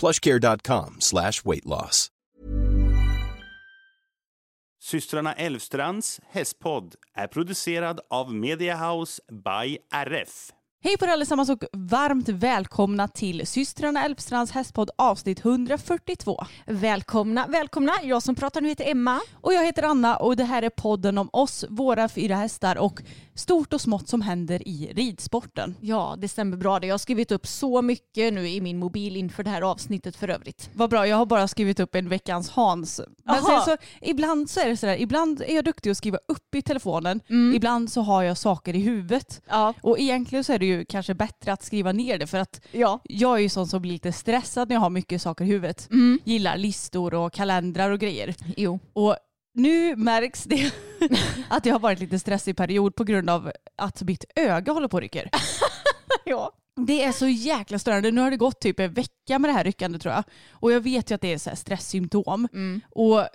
plushcare.com slash weight loss. Systrarna Elvstrands hästpodd är producerad av Mediahouse by RF. Hej på er allesammans och varmt välkomna till systrarna Elfstrands hästpodd avsnitt 142. Välkomna, välkomna. Jag som pratar nu heter Emma. Och jag heter Anna och det här är podden om oss, våra fyra hästar och stort och smått som händer i ridsporten. Ja, det stämmer bra. Jag har skrivit upp så mycket nu i min mobil inför det här avsnittet för övrigt. Vad bra, jag har bara skrivit upp en veckans Hans. Men sen så, ibland så är det sådär, ibland är jag duktig att skriva upp i telefonen, Mm. ibland så har jag saker i huvudet. Ja. Och egentligen så är det ju kanske bättre att skriva ner det för att Ja. jag är ju sån som blir lite stressad när jag har mycket saker i huvudet. Gillar listor och kalendrar och grejer. Jo. Och nu märks det att jag har varit lite stressig period på grund av att mitt öga håller på att rycker. Ja. Det är så jäkla störande. Nu har det gått typ en vecka med det här ryckandet tror jag. Och jag vet ju att det är så här stresssymptom. Och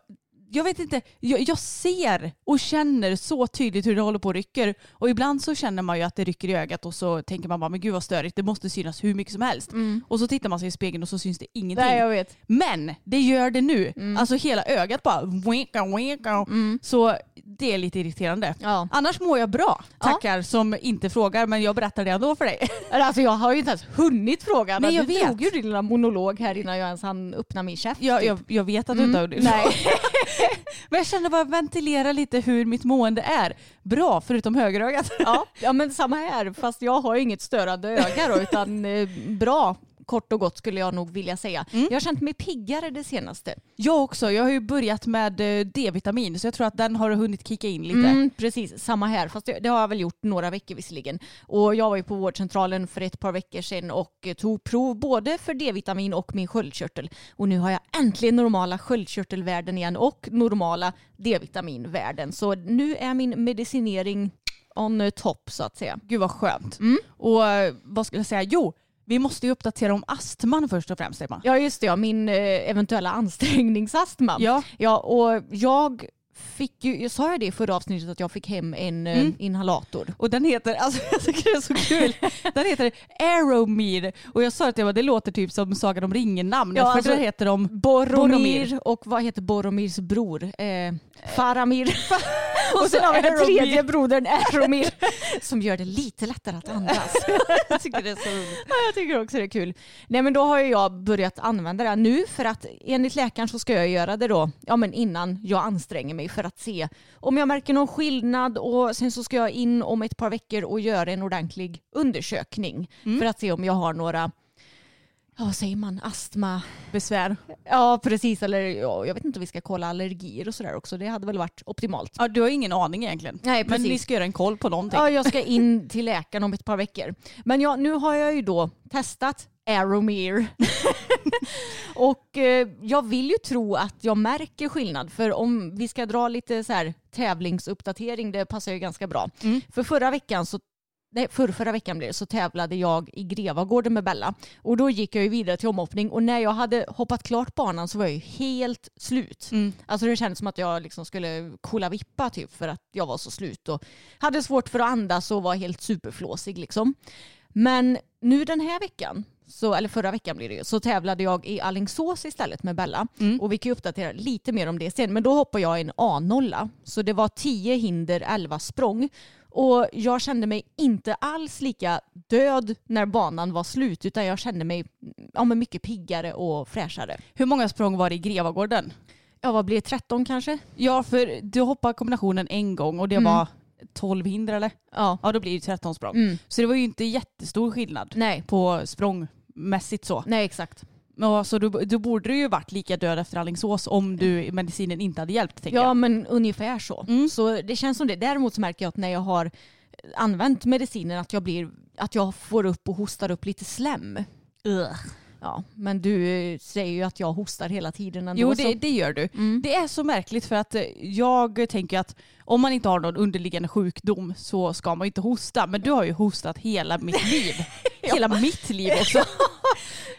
jag vet inte, jag, jag ser och känner så tydligt hur det håller på och rycker. Och ibland så känner man ju att det rycker i ögat och så tänker man bara men gud vad störigt, det måste synas hur mycket som helst. Och så tittar man sig i spegeln och så syns det ingenting. Nej, jag vet. Men det gör det nu. Alltså hela ögat bara winka, winka. Så det är lite irriterande. Ja. Annars mår jag bra. Tackar som inte frågar men jag berättar det ändå för dig. Alltså jag har ju inte ens hunnit fråga. Nej, jag du vet. drog ju din lilla monolog här innan jag ens hann öppna min käft. Jag, typ. jag, jag vet att du inte har det. Nej. Men jag känner bara ventilera lite hur mitt mående är. Bra, förutom högerögat. ja. ja men samma här fast jag har ju inget störande öga då utan eh, bra kort och gott skulle jag nog vilja säga. Jag har känt mig piggare det senaste. Jag också. Jag har ju börjat med eh, D-vitamin så jag tror att den har hunnit kicka in lite. Mm, precis, samma här. Fast det, det har jag väl gjort några veckor visserligen. Och jag var ju på vårdcentralen för ett par veckor sedan och eh, tog prov både för D-vitamin och min sköldkörtel. Och nu har jag äntligen normala sköldkörtelvärden igen och normala D-vitaminvärden. Så nu är min medicinering on top så att säga. Gud vad skönt. Och eh, vad skulle jag säga? Jo, vi måste ju uppdatera om astman först och främst Emma. Ja just det, ja, min eh, eventuella ansträngningsastma. Ja. ja, och jag fick ju, jag sa jag det i förra avsnittet att jag fick hem en eh, inhalator. Och den heter, alltså jag tycker det är så kul, den heter Aeromir. Och jag sa att det, var, det låter typ som Sagan om ringen-namn. Ja, för alltså, det heter de Boromir, och vad heter Boromirs bror? Eh, Faramir. Och sen har vi den tredje brodern Aeromir som gör det lite lättare att andas. jag tycker det är så. Ja, jag tycker också det är kul. Nej men då har jag börjat använda det nu för att enligt läkaren så ska jag göra det då ja, men innan jag anstränger mig för att se om jag märker någon skillnad och sen så ska jag in om ett par veckor och göra en ordentlig undersökning för att se om jag har några Ja, vad säger man? Astma? besvär. Ja, precis. Eller ja, jag vet inte om vi ska kolla allergier och sådär också. Det hade väl varit optimalt. Ja, du har ingen aning egentligen. Nej, Men precis. ni ska göra en koll på någonting. Ja, jag ska in till läkaren om ett par veckor. Men ja, nu har jag ju då testat Aeromir. och eh, jag vill ju tro att jag märker skillnad. För om vi ska dra lite så här tävlingsuppdatering, det passar ju ganska bra. För förra veckan så Nej, för förra veckan blev det, så tävlade jag i Grevagården med Bella. Och då gick jag ju vidare till omhoppning och när jag hade hoppat klart banan så var jag ju helt slut. Alltså det kändes som att jag liksom skulle kolla vippa typ för att jag var så slut och hade svårt för att andas och var helt superflåsig liksom. Men nu den här veckan, så, eller förra veckan blir det ju, så tävlade jag i Alingsås istället med Bella. Och vi kan ju uppdatera lite mer om det sen. Men då hoppade jag en A0. Så det var 10 hinder, 11 språng. Och jag kände mig inte alls lika död när banan var slut utan jag kände mig ja, men mycket piggare och fräschare. Hur många språng var det i Grevagården? Ja, vad blir det? 13 kanske? Ja, för du hoppade kombinationen en gång och det Mm. var 12 hinder eller? Ja. Ja, då blir det 13 språng. Mm. Så det var ju inte jättestor skillnad Nej. på språngmässigt så. Nej, exakt. Ja, så då, då borde du ju varit lika död efter Alingsås om du, medicinen inte hade hjälpt. Ja, jag. men ungefär så. Mm. Så det känns som det. Däremot så märker jag att när jag har använt medicinen att jag, blir, att jag får upp och hostar upp lite slem. Ja, men du eh, säger ju att jag hostar hela tiden ändå. Jo, det, det gör du. Mm. Det är så märkligt för att eh, jag tänker att om man inte har någon underliggande sjukdom så ska man inte hosta. Men du har ju hostat hela mitt liv. Hela mitt liv också.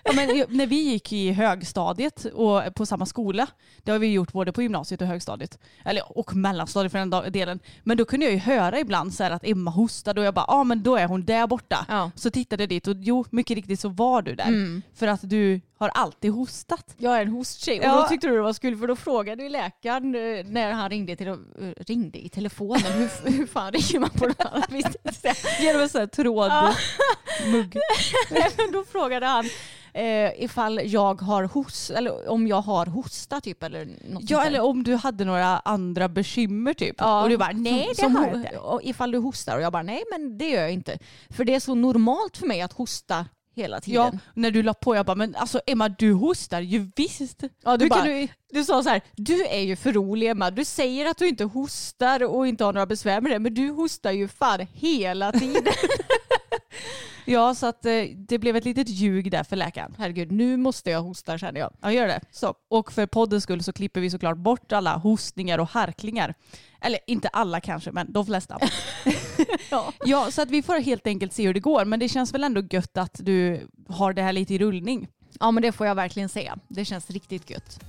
ja, men, när vi gick i högstadiet och på samma skola, det har vi gjort både på gymnasiet och högstadiet, eller och mellanstadiet för den delen. Men då kunde jag ju höra ibland så att Emma hostade och jag bara, ja ah, men då är hon där borta. Ja. Så tittade jag dit och jo, mycket riktigt så var du där. Mm. För att du har alltid hostat. Jag är en hosttjej och Ja. då tyckte du det var kul för då frågade ju läkaren eh, när han ringde, till, eh, ringde i telefonen, hur, hur fan ringer man på det här? Genom en sån här tråd. Ja. Mugg. Men då frågade han eh, ifall jag har host, eller om jag har hosta typ eller något Ja eller om du hade några andra bekymmer typ. Ja, Och du bara nej det som, har jag inte. Ifall du hostar och jag bara nej men det gör jag inte. För det är så normalt för mig att hosta hela Ja, tiden. när du la på jag bara men alltså Emma du hostar ju visst. Ja, du, bara, du- du... sa så här, du är ju för rolig Emma. Du säger att du inte hostar och inte har några besvär med det men du hostar ju fan hela tiden. Ja så att eh, det blev ett litet ljug där för läkaren. Herregud, nu måste jag hosta känner jag. Ja gör det. Så. Och för poddens skull så klipper vi såklart bort alla hostningar och harklingar. Eller inte alla kanske men de flesta. Ja. ja så att vi får helt enkelt se hur det går men det känns väl ändå gött att du har det här lite i rullning. ja men det får jag verkligen säga. Det känns riktigt gött.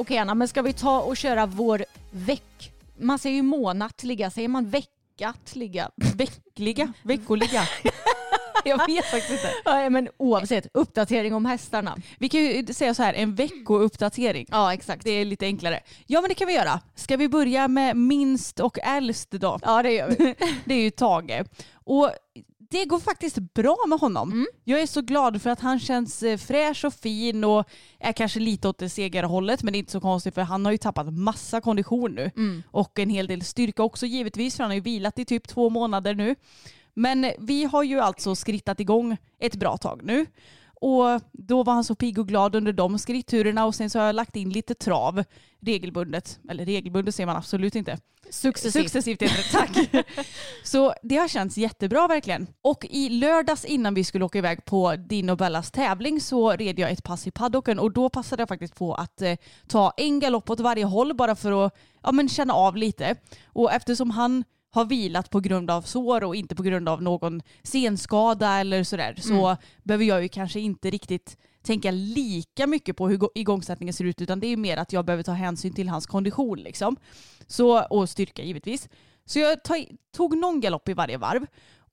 Okej Anna, men ska vi ta och köra vår veck... Man säger ju månatliga, säger man veckatliga? Veckliga, veckoliga. jag vet faktiskt inte. Ja, men oavsett, uppdatering om hästarna. Vi kan ju säga så här, en veckouppdatering. Ja, exakt. Det är lite enklare. Ja men det kan vi göra. Ska vi börja med minst och äldst då? Ja, det gör vi. Det är ju Tage. Och det går faktiskt bra med honom. Mm. Jag är så glad för att han känns eh, fräsch och fin och är kanske lite åt det segare hållet men det är inte så konstigt för han har ju tappat massa kondition nu. Mm. Och en hel del styrka också givetvis för han har ju vilat i typ två månader nu. Men vi har ju alltså skrittat igång ett bra tag nu. Och då var han så pigg och glad under de skritturerna och sen så har jag lagt in lite trav regelbundet. Eller regelbundet säger man absolut inte. Successivt. Successivt heter det, tack. så det har känts jättebra verkligen. Och i lördags innan vi skulle åka iväg på din och Bellas tävling så red jag ett pass i paddocken och då passade jag faktiskt på att eh, ta en galopp åt varje håll bara för att ja, men känna av lite. Och eftersom han har vilat på grund av sår och inte på grund av någon senskada eller sådär så behöver jag ju kanske inte riktigt tänka lika mycket på hur igångsättningen ser ut utan det är ju mer att jag behöver ta hänsyn till hans kondition liksom. Så, och styrka givetvis. Så jag tog någon galopp i varje varv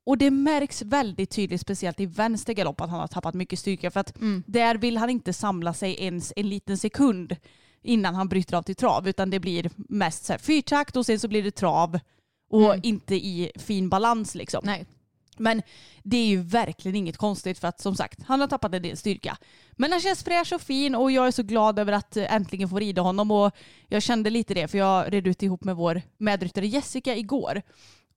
och det märks väldigt tydligt, speciellt i vänster galopp, att han har tappat mycket styrka. För att där vill han inte samla sig ens en liten sekund innan han bryter av till trav. Utan det blir mest så här fyrtakt och sen så blir det trav och inte i fin balans liksom. Nej. Men det är ju verkligen inget konstigt för att som sagt, han har tappat en del styrka. Men han känns fräsch och fin och jag är så glad över att eh, äntligen få rida honom och jag kände lite det för jag red ut ihop med vår medryttare Jessica igår.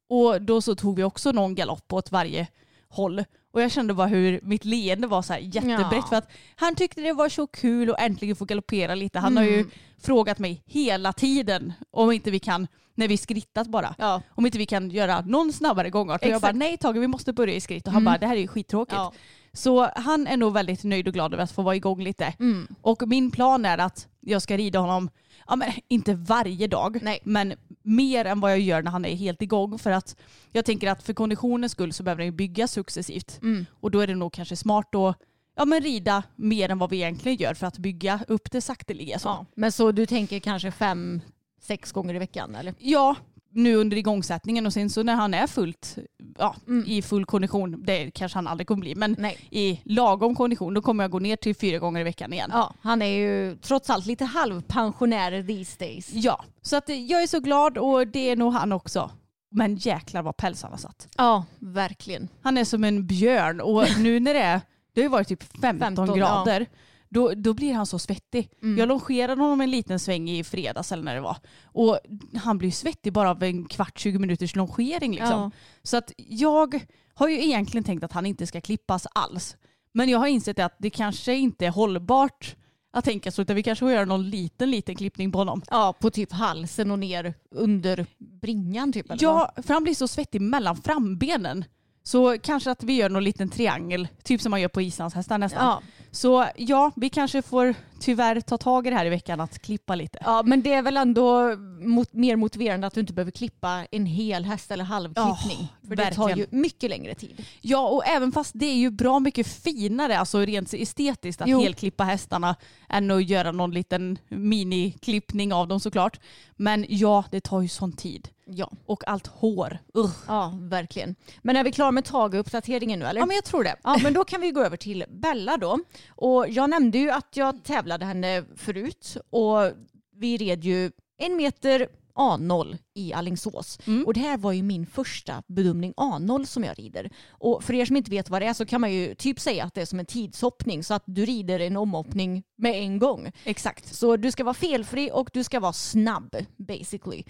Och då så tog vi också någon galopp åt varje håll. Och jag kände bara hur mitt leende var så här jättebrett Ja. för att han tyckte det var så kul att äntligen få galoppera lite. Han har ju frågat mig hela tiden om inte vi kan, när vi skrittat bara, Ja. om inte vi kan göra någon snabbare gångart. Och jag bara nej Tage vi måste börja i skritt och han bara det här är ju skittråkigt. Ja. Så han är nog väldigt nöjd och glad över att få vara igång lite. Mm. Och min plan är att jag ska rida honom, ja, men, inte varje dag, Nej. men mer än vad jag gör när han är helt igång. För att jag tänker att för konditionens skull så behöver den ju byggas successivt. Mm. Och då är det nog kanske smart att ja, men rida mer än vad vi egentligen gör för att bygga upp det sakteliga. Så. Ja. Men så du tänker kanske fem, sex gånger i veckan eller? Ja, nu under igångsättningen och sen så när han är fullt, ja, Mm. i full kondition, det kanske han aldrig kommer bli, men Nej. i lagom kondition då kommer jag gå ner till fyra gånger i veckan igen. Ja, han är ju trots allt lite halvpensionär these days. Ja, så att eh, jag är så glad och det är nog han också. Men jäklar vad päls han har satt. Ja, verkligen. Han är som en björn och nu när det är, det har ju varit typ 15, 15, grader, då, då blir han så svettig. Mm. Jag longerade honom en liten sväng i fredags eller när det var. Och han blir svettig bara av en kvart, 20 minuters longering liksom. Ja. Så att jag har ju egentligen tänkt att han inte ska klippas alls. Men jag har insett att det kanske inte är hållbart att tänka så utan vi kanske får göra någon liten, liten klippning på honom. Ja, på typ halsen och ner under bringan typ. Eller vad? Ja, för han blir så svettig mellan frambenen. Så kanske att vi gör någon liten triangel, typ som man gör på islandshästar nästan. Ja. Så ja, vi kanske får tyvärr ta tag i det här i veckan att klippa lite. ja, men det är väl ändå mot, mer motiverande att du inte behöver klippa en hel häst eller halvklippning. Ja, för det tar ju mycket längre tid. Ja, och även fast det är ju bra mycket finare, alltså rent estetiskt, att Jo. helklippa hästarna än att göra någon liten miniklippning av dem såklart. Men ja, det tar ju sån tid. Ja. Och allt hår. Ugh. ja, verkligen. Men är vi klara med Tage-uppdateringen nu eller? Ja, men jag tror det. Ja, men då kan vi gå över till Bella då. Och jag nämnde ju att jag tävlade henne förut och vi red ju en meter A0 i Allingsås. Mm. Och det här var ju min första bedömning A0 som jag rider. Och för er som inte vet vad det är så kan man ju typ säga att det är som en tidshoppning så att du rider en omhoppning med en gång. Exakt. Så du ska vara felfri och du ska vara snabb basically.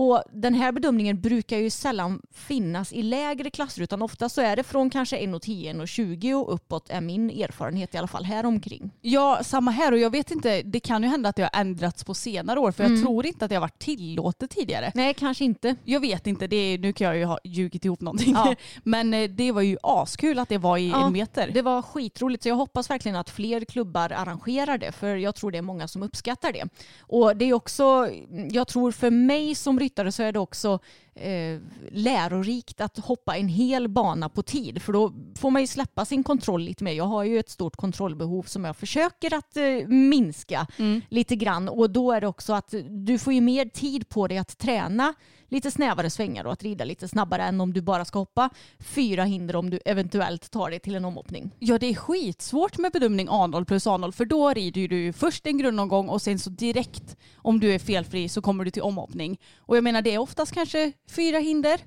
Och den här bedömningen brukar ju sällan finnas i lägre klasser utan ofta så är det från kanske 1,10, 1,20 och uppåt är min erfarenhet i alla fall här omkring. Ja, samma här och jag vet inte, det kan ju hända att det har ändrats på senare år för jag tror inte att det har varit tillåtet tidigare. Nej, kanske inte. Jag vet inte, det är, nu kan jag ju ha ljugit ihop någonting. Ja. Men eh, det var ju askul att det var i Ja, en meter. Det var skitroligt så jag hoppas verkligen att fler klubbar arrangerar det för jag tror det är många som uppskattar det. Och det är också, jag tror för mig som ryttare så är det också eh, lärorikt att hoppa en hel bana på tid för då får man ju släppa sin kontroll lite mer. Jag har ju ett stort kontrollbehov som jag försöker att eh, minska lite grann och då är det också att du får ju mer tid på dig att träna lite snävare svängar och att rida lite snabbare än om du bara ska hoppa fyra hinder om du eventuellt tar dig till en omhoppning. Ja det är skitsvårt med bedömning A0 plus A0 för då rider du först en grundomgång och sen så direkt om du är felfri så kommer du till omhoppning. Och jag menar det är oftast kanske fyra hinder.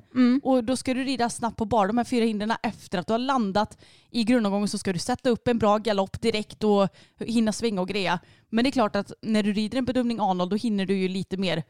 Och då ska du rida snabbt på bara de här fyra hindren efter att du har landat i grundomgången så ska du sätta upp en bra galopp direkt och hinna svänga och greja. Men det är klart att när du rider en bedömning A0 då hinner du ju lite mer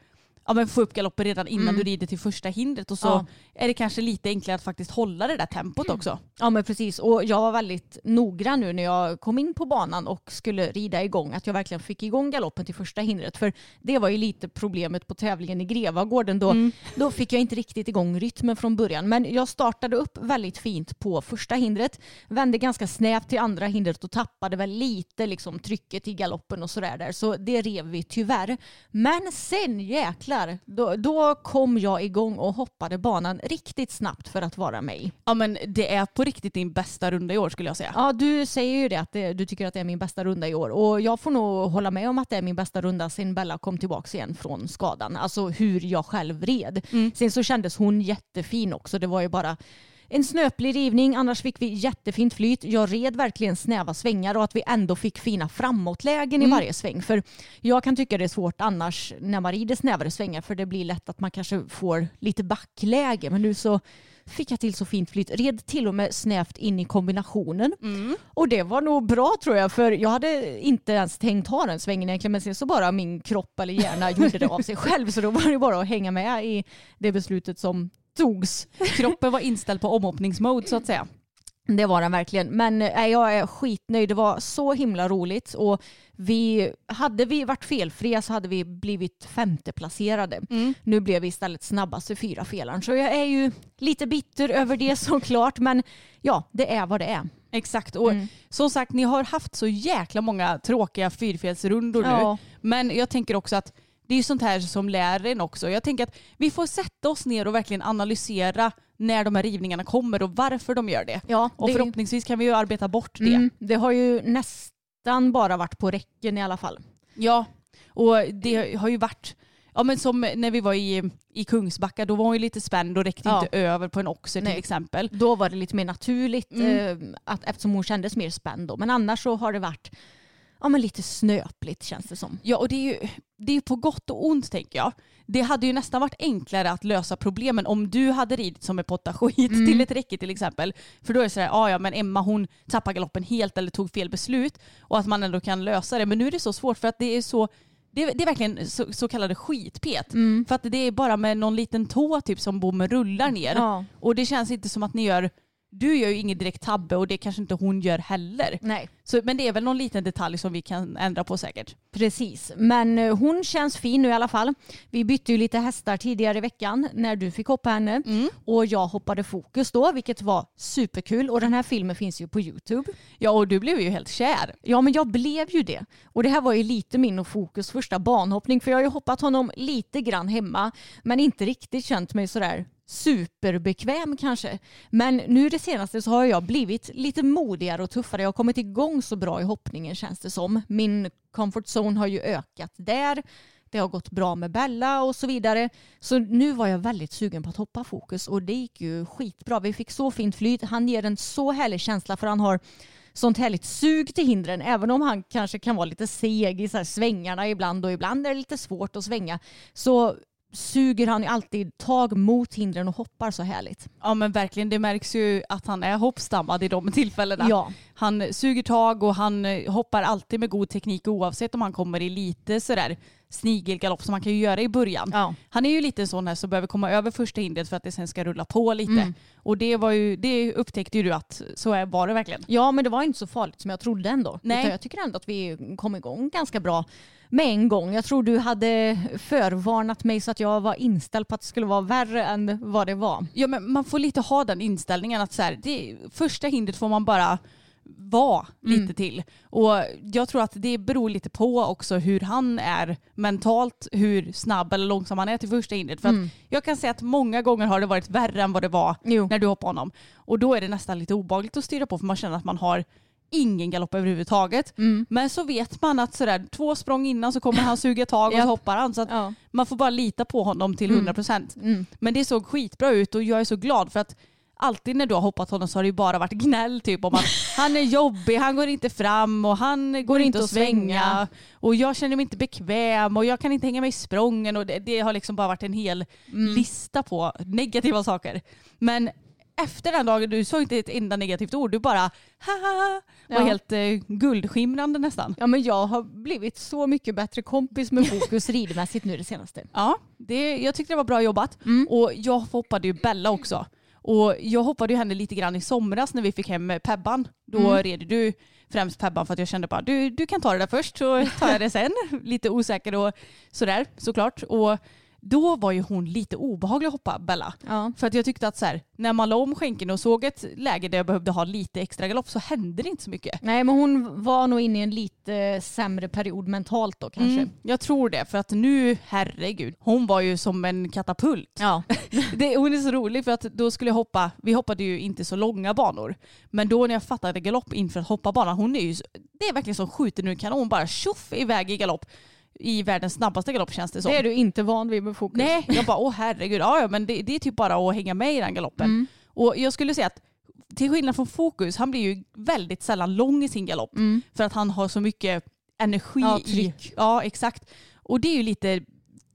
ja, men få upp galoppen redan innan du rider till första hindret och så Ja. är det kanske lite enklare att faktiskt hålla det där tempot också. Ja men precis. Och jag var väldigt noggrann nu när jag kom in på banan och skulle rida igång att jag verkligen fick igång galoppen till första hindret. För det var ju lite problemet på tävlingen i Grevagården. Då, då fick jag inte riktigt igång rytmen från början. Men jag startade upp väldigt fint på första hindret vände ganska snävt till andra hindret och tappade väl lite liksom trycket i galoppen och sådär där. Så det rev vi tyvärr. Men sen jäklar då, då kom jag igång och hoppade banan riktigt snabbt för att vara mig. Ja men det är på riktigt din bästa runda i år skulle jag säga. Ja, du säger ju det att det, du tycker att det är min bästa runda i år och jag får nog hålla med om att det är min bästa runda sen Bella kom tillbaka igen från skadan. Alltså hur jag själv red. Sen så kändes hon jättefin också. Det var ju bara en snöplig rivning, annars fick vi jättefint flyt. Jag red verkligen snäva svängar och att vi ändå fick fina framåtlägen i varje sväng. För jag kan tycka det är svårt annars när man rider snävare svängar för det blir lätt att man kanske får lite backläge. Men nu så fick jag till så fint flyt. Red till och med snävt in i kombinationen. Och det var nog bra tror jag för jag hade inte ens tänkt ha den svängen egentligen men sen så bara min kropp eller hjärna gjorde det av sig själv så då var det bara att hänga med i det beslutet som togs. Kroppen var inställd på omhoppningsmode så att säga. Det var den verkligen. Men äh, jag är skitnöjd. Det var så himla roligt. Och vi, hade vi varit felfria så hade vi blivit femteplacerade. Nu blev vi istället snabbaste fyra felaren. Så jag är ju lite bitter över det såklart. Men ja, det är vad det är. Exakt. Och som sagt, ni har haft så jäkla många tråkiga fyrfjällsrundor nu. Ja. Men jag tänker också att det är ju sånt här som lär en också. Jag tänker att vi får sätta oss ner och verkligen analysera när de här rivningarna kommer och varför de gör det. Ja, Och det, förhoppningsvis kan vi ju arbeta bort det. mm, det har ju nästan bara varit på räcken i alla fall. Ja, och det har ju varit, ja men som när vi var i, i Kungsbacka, då var hon ju lite spänd och räckte Ja. inte över på en oxer till Nej. exempel. Då var det lite mer naturligt Mm. eh, att, eftersom hon kändes mer spänd då. Men annars så har det varit ja, men lite snöpligt känns det som. Ja och det är ju det är på gott och ont tänker jag. Det hade ju nästan varit enklare att lösa problemen om du hade ridit som en potta skit Mm. till ett räcke till exempel. För då är det sådär, ja ja men Emma hon tappade galoppen helt eller tog fel beslut och att man ändå kan lösa det. Men nu är det så svårt för att det är så det är, det är verkligen så, så kallade skitpet. För att det är bara med någon liten tå typ som bommen rullar ner. Ja. Och det känns inte som att ni gör, du gör ju ingen direkt tabbe och det kanske inte hon gör heller. Nej, Så, men det är väl någon liten detalj som vi kan ändra på säkert. precis. Men eh, hon känns fin nu i alla fall. Vi bytte ju lite hästar tidigare i veckan när du fick hoppa henne. Och jag hoppade fokus då, vilket var superkul. Och den här filmen finns ju på YouTube. Ja och du blev ju helt kär. Ja, men jag blev ju det. Och det här var ju lite min och Fokus första banhoppning. För jag har ju hoppat honom lite grann hemma. Men inte riktigt känt mig sådär superbekväm kanske. Men nu det senaste så har jag blivit lite modigare och tuffare. Jag har kommit igång så bra i hoppningen känns det som. Min comfort zone har ju ökat där. Det har gått bra med Bella och så vidare. Så nu var jag väldigt sugen på att hoppa fokus och det gick ju skitbra. Vi fick så fint flyt. Han ger en så härlig känsla för han har sånt härligt sug till hindren. Även om han kanske kan vara lite seg i så här svängarna ibland och ibland är det lite svårt att svänga. Så suger han ju alltid tag mot hindren och hoppar så härligt. Ja men verkligen, det märks ju att han är hoppstammad i de tillfällena. Ja. Han suger tag och han eh, hoppar alltid med god teknik oavsett om han kommer i lite sådär snigelgalopp som man kan ju göra i början. Ja. Han är ju lite sån här som behöver komma över första hindret för att det sen ska rulla på lite. Mm. Och det, var ju, det upptäckte ju du att så är, var det verkligen. Ja, men det var inte så farligt som jag trodde ändå. Nej. Utan jag tycker ändå att vi kom igång ganska bra med en gång. Jag tror du hade förvarnat mig så att jag var inställd på att det skulle vara värre än vad det var. Ja men man får lite ha den inställningen att så här, det, första hindret får man bara vara lite Mm. till. Och jag tror att det beror lite på också hur han är mentalt, hur snabb eller långsam han är till första hindret. För Mm. att jag kan säga att många gånger har det varit värre än vad det var Jo. när du hoppade honom. Och då är det nästan lite obagligt att styra på för man känner att man har ingen galopp överhuvudtaget. Mm. Men så vet man att sådär, två språng innan så kommer han suga tag och så hoppar han. Så att Ja. man får bara lita på honom till 100%. Mm. Men det såg skitbra ut och jag är så glad för att alltid när du har hoppat honom så har det ju bara varit gnäll typ om att han är jobbig, han går inte fram och han går, inte att svänga. Och jag känner mig inte bekväm och jag kan inte hänga med i sprången och det, det har liksom bara varit en hel Mm. lista på negativa saker. Men efter den dagen, du sa inte ett enda negativt ord, du bara haha, var Ja. helt eh, guldskimrande nästan. Ja, men jag har blivit så mycket bättre kompis med Fokus ridmässigt nu det senaste. Ja, det, jag tyckte det var bra jobbat. Mm. Och jag hoppade ju Bella också. Och jag hoppade ju henne lite grann i somras när vi fick hem Pebban. Då Mm. red du främst Pebban för att jag kände bara du, du kan ta det där först så tar jag det sen. lite osäker och sådär såklart. Och då var ju hon lite obehaglig att hoppa Bella. Ja. För att jag tyckte att så här, när man la om skänken och såg ett läge där jag behövde ha lite extra galopp så hände det inte så mycket. Nej, men hon var nog inne i en lite sämre period mentalt då kanske. Mm, jag tror det, för att nu, herregud, hon var ju som en katapult. Ja. Det, hon är så rolig för att då skulle jag hoppa, vi hoppade ju inte så långa banor, men då när jag fattade galopp inför att hoppa banan, hon är ju, det är verkligen som skjuter en kanon, bara tjoff iväg i galopp. I världens snabbaste galopp känns det som. Det är du inte van vid med Fokus. Nej, jag bara åh herregud, ja, ja men det, det är typ bara att hänga med i den galoppen. Mm. Och jag skulle säga att till skillnad från Fokus, han blir ju väldigt sällan lång i sin galopp. Mm. För att han har så mycket energi Ja, i... tryck. Ja, exakt. Och det är ju lite,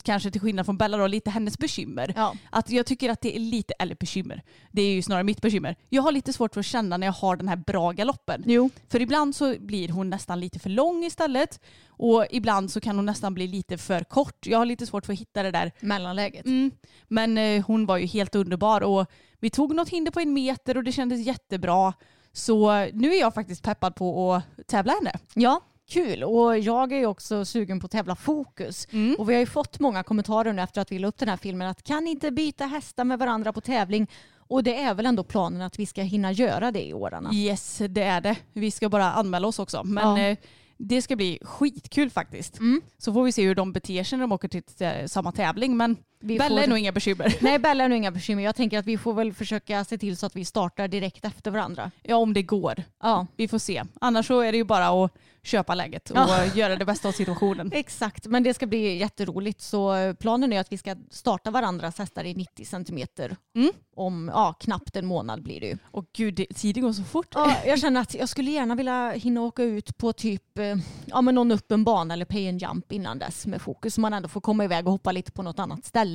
kanske till skillnad från Bella då, lite hennes bekymmer. Ja. Att jag tycker att det är lite, eller bekymmer, det är ju snarare mitt bekymmer. Jag har lite svårt för att känna när jag har den här bra galoppen. Jo. För ibland så blir hon nästan lite för lång istället och ibland så kan hon nästan bli lite för kort. Jag har lite svårt för att hitta det där. Mellanläget. Mm. Men eh, hon var ju helt underbar och vi tog något hinder på en meter och det kändes jättebra. Så nu är jag faktiskt peppad på att tävla henne. Ja, kul. Och jag är ju också sugen på att tävla Fokus. Mm. Och vi har ju fått många kommentarer nu efter att vi la upp den här filmen att kan inte byta hästar med varandra på tävling? Och det är väl ändå planen att vi ska hinna göra det i årarna. Yes, det är det. Vi ska bara anmäla oss också. Men Ja. eh, det ska bli skitkul faktiskt. Mm. Så får vi se hur de beter sig när de åker till eh, samma tävling. Men Vi Bella får... är nog inga bekymmer. Nej, Bella är nog inga bekymmer. Jag tänker att vi får väl försöka se till så att vi startar direkt efter varandra. Ja om det går. Ja, Vi får se. Annars så är det ju bara att köpa läget och Ja. göra det bästa av situationen. exakt. Men det ska bli jätteroligt. Så planen är att vi ska starta varandras hästar i 90 centimeter. Mm. Om ja, knappt en månad blir det ju. Och gud, det- tiden går så fort. Ja, jag känner att jag skulle gärna vilja hinna åka ut på typ eh, ja, men någon öppen bana eller pay and jump innan dess med fokus. Så man ändå får komma iväg och hoppa lite på något annat ställe.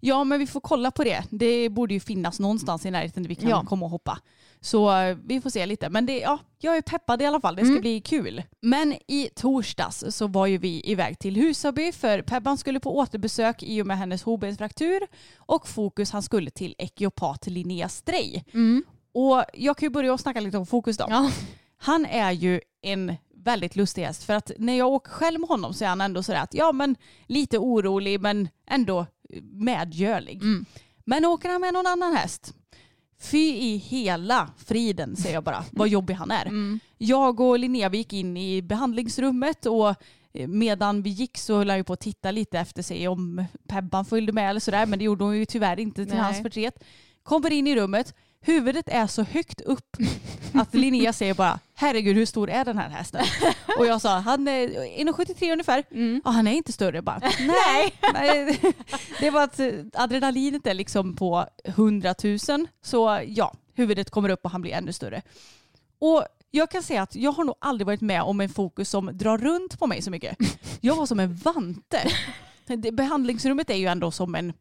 Ja men vi får kolla på det. Det borde ju finnas någonstans i närheten där vi kan Ja. komma och hoppa. Så eh, vi får se lite. Men det, ja, jag är peppad i alla fall. Det ska Mm. bli kul. Men i torsdags så var ju vi iväg till Husaby för Pebban skulle på återbesök i och med hennes hovbensfraktur och Fokus han skulle till ekiopat Linnea Strej. Och jag kan ju börja och snacka lite om Fokus då. Ja. Han är ju en väldigt lustig häst för att när jag åker själv med honom så är han ändå sådär att ja men lite orolig men ändå medgörlig. Men åker han med någon annan häst Fy i hela friden säger jag bara vad jobbig han är. Jag och Linnea vi gick in i behandlingsrummet och eh, medan vi gick så höll han ju på att titta lite efter sig om Pebban följde med eller sådär men det gjorde hon ju tyvärr inte till Nej. hans förtret. Kommer in i rummet, huvudet är så högt upp att Linnea säger bara herregud hur stor är den här hästen? Och jag sa han är 1,73 ungefär. Ja, han är inte större bara. Nej. Nej. Det var att eh, adrenalinet är liksom på 100 000 så ja, huvudet kommer upp och han blir ännu större. Och jag kan säga att jag har nog aldrig varit med om en fokus som drar runt på mig så mycket. Jag var som en vante. Behandlingsrummet är ju ändå som en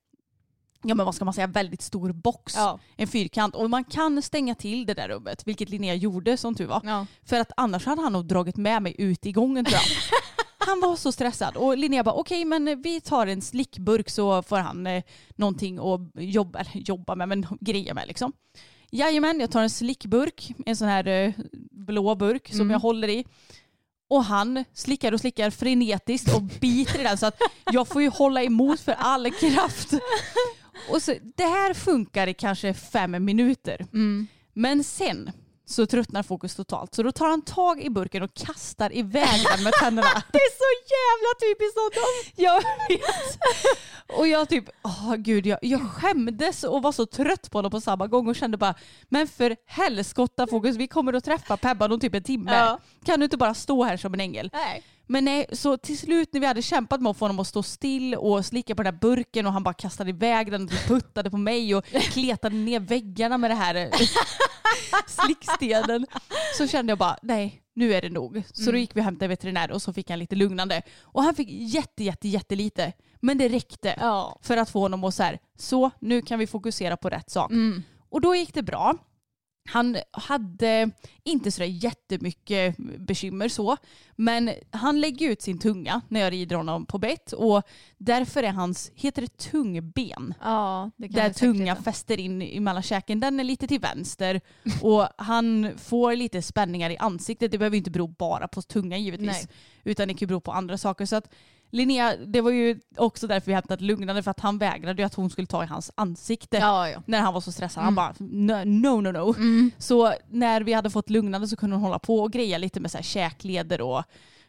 ja men vad ska man säga, väldigt stor box. Ja. En fyrkant. Och man kan stänga till det där rummet, vilket Linnea gjorde som tur var. Ja. För att annars hade han nog dragit med mig ut i gången tror jag. Han var så stressad och Linnea bara okej men vi tar en slickburk så får han eh, någonting att jobba, jobba med, men greja med liksom. Jajamän, jag tar en slickburk, en sån här eh, blå burk som jag håller i. Och han slickar och slickar frenetiskt och biter i den så att jag får ju hålla emot för all kraft. Och så, det här funkar i kanske fem minuter. Men sen så tröttnar fokus totalt. Så då tar han tag i burken och kastar iväg den med tänderna. Det är så jävla typiskt honom. Jag vet. Och jag typ, åh gud, jag, jag skämdes och var så trött på honom på samma gång och kände bara, men för helskotta fokus, vi kommer att träffa Pebban om typ en timme. Ja. Kan du inte bara stå här som en ängel? Nej. Men nej, så till slut när vi hade kämpat med att få honom att stå still och slicka på den där burken och han bara kastade iväg den och puttade på mig och kletade ner väggarna med det här slickstenen. Så kände jag bara, nej nu är det nog. Så då gick vi och hämtade veterinär och så fick han lite lugnande. Och han fick jätte, jätte, jättelite. Men det räckte Ja. för att få honom att så här, så nu kan vi fokusera på rätt sak. Och då gick det bra. Han hade inte så där jättemycket bekymmer så, men han lägger ut sin tunga när jag rider honom på bett och därför är hans, heter det tungben? Ja, det kan Där tunga fäster in i mellan käken, den är lite till vänster och han får lite spänningar i ansiktet. Det behöver inte bero bara på tungan givetvis, Nej. utan det kan bero på andra saker. Så att Linnea, det var ju också därför vi hämtade lugnande för att han vägrade att hon skulle ta i hans ansikte Ja, ja. när han var så stressad. Han bara no, no, no. no. Så när vi hade fått lugnande så kunde hon hålla på och greja lite med så här käkleder och,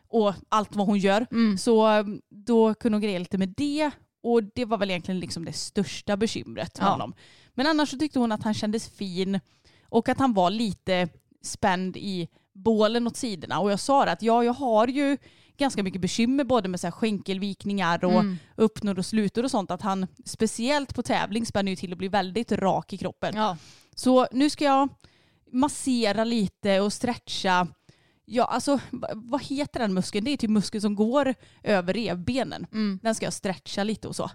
och allt vad hon gör. Så um, då kunde hon greja lite med det och det var väl egentligen liksom det största bekymret med Ja. honom. Men annars så tyckte hon att han kändes fin och att han var lite spänd i bålen åt sidorna. Och jag sa det att ja, jag har ju ganska mycket bekymmer både med så här skänkelvikningar och uppnår och slutor och sånt. Att han speciellt på tävling spänner ju till och blir väldigt rak i kroppen. Ja. Så nu ska jag massera lite och stretcha. Ja, alltså va- vad heter den muskeln? Det är typ muskeln som går över revbenen. Den ska jag stretcha lite och så.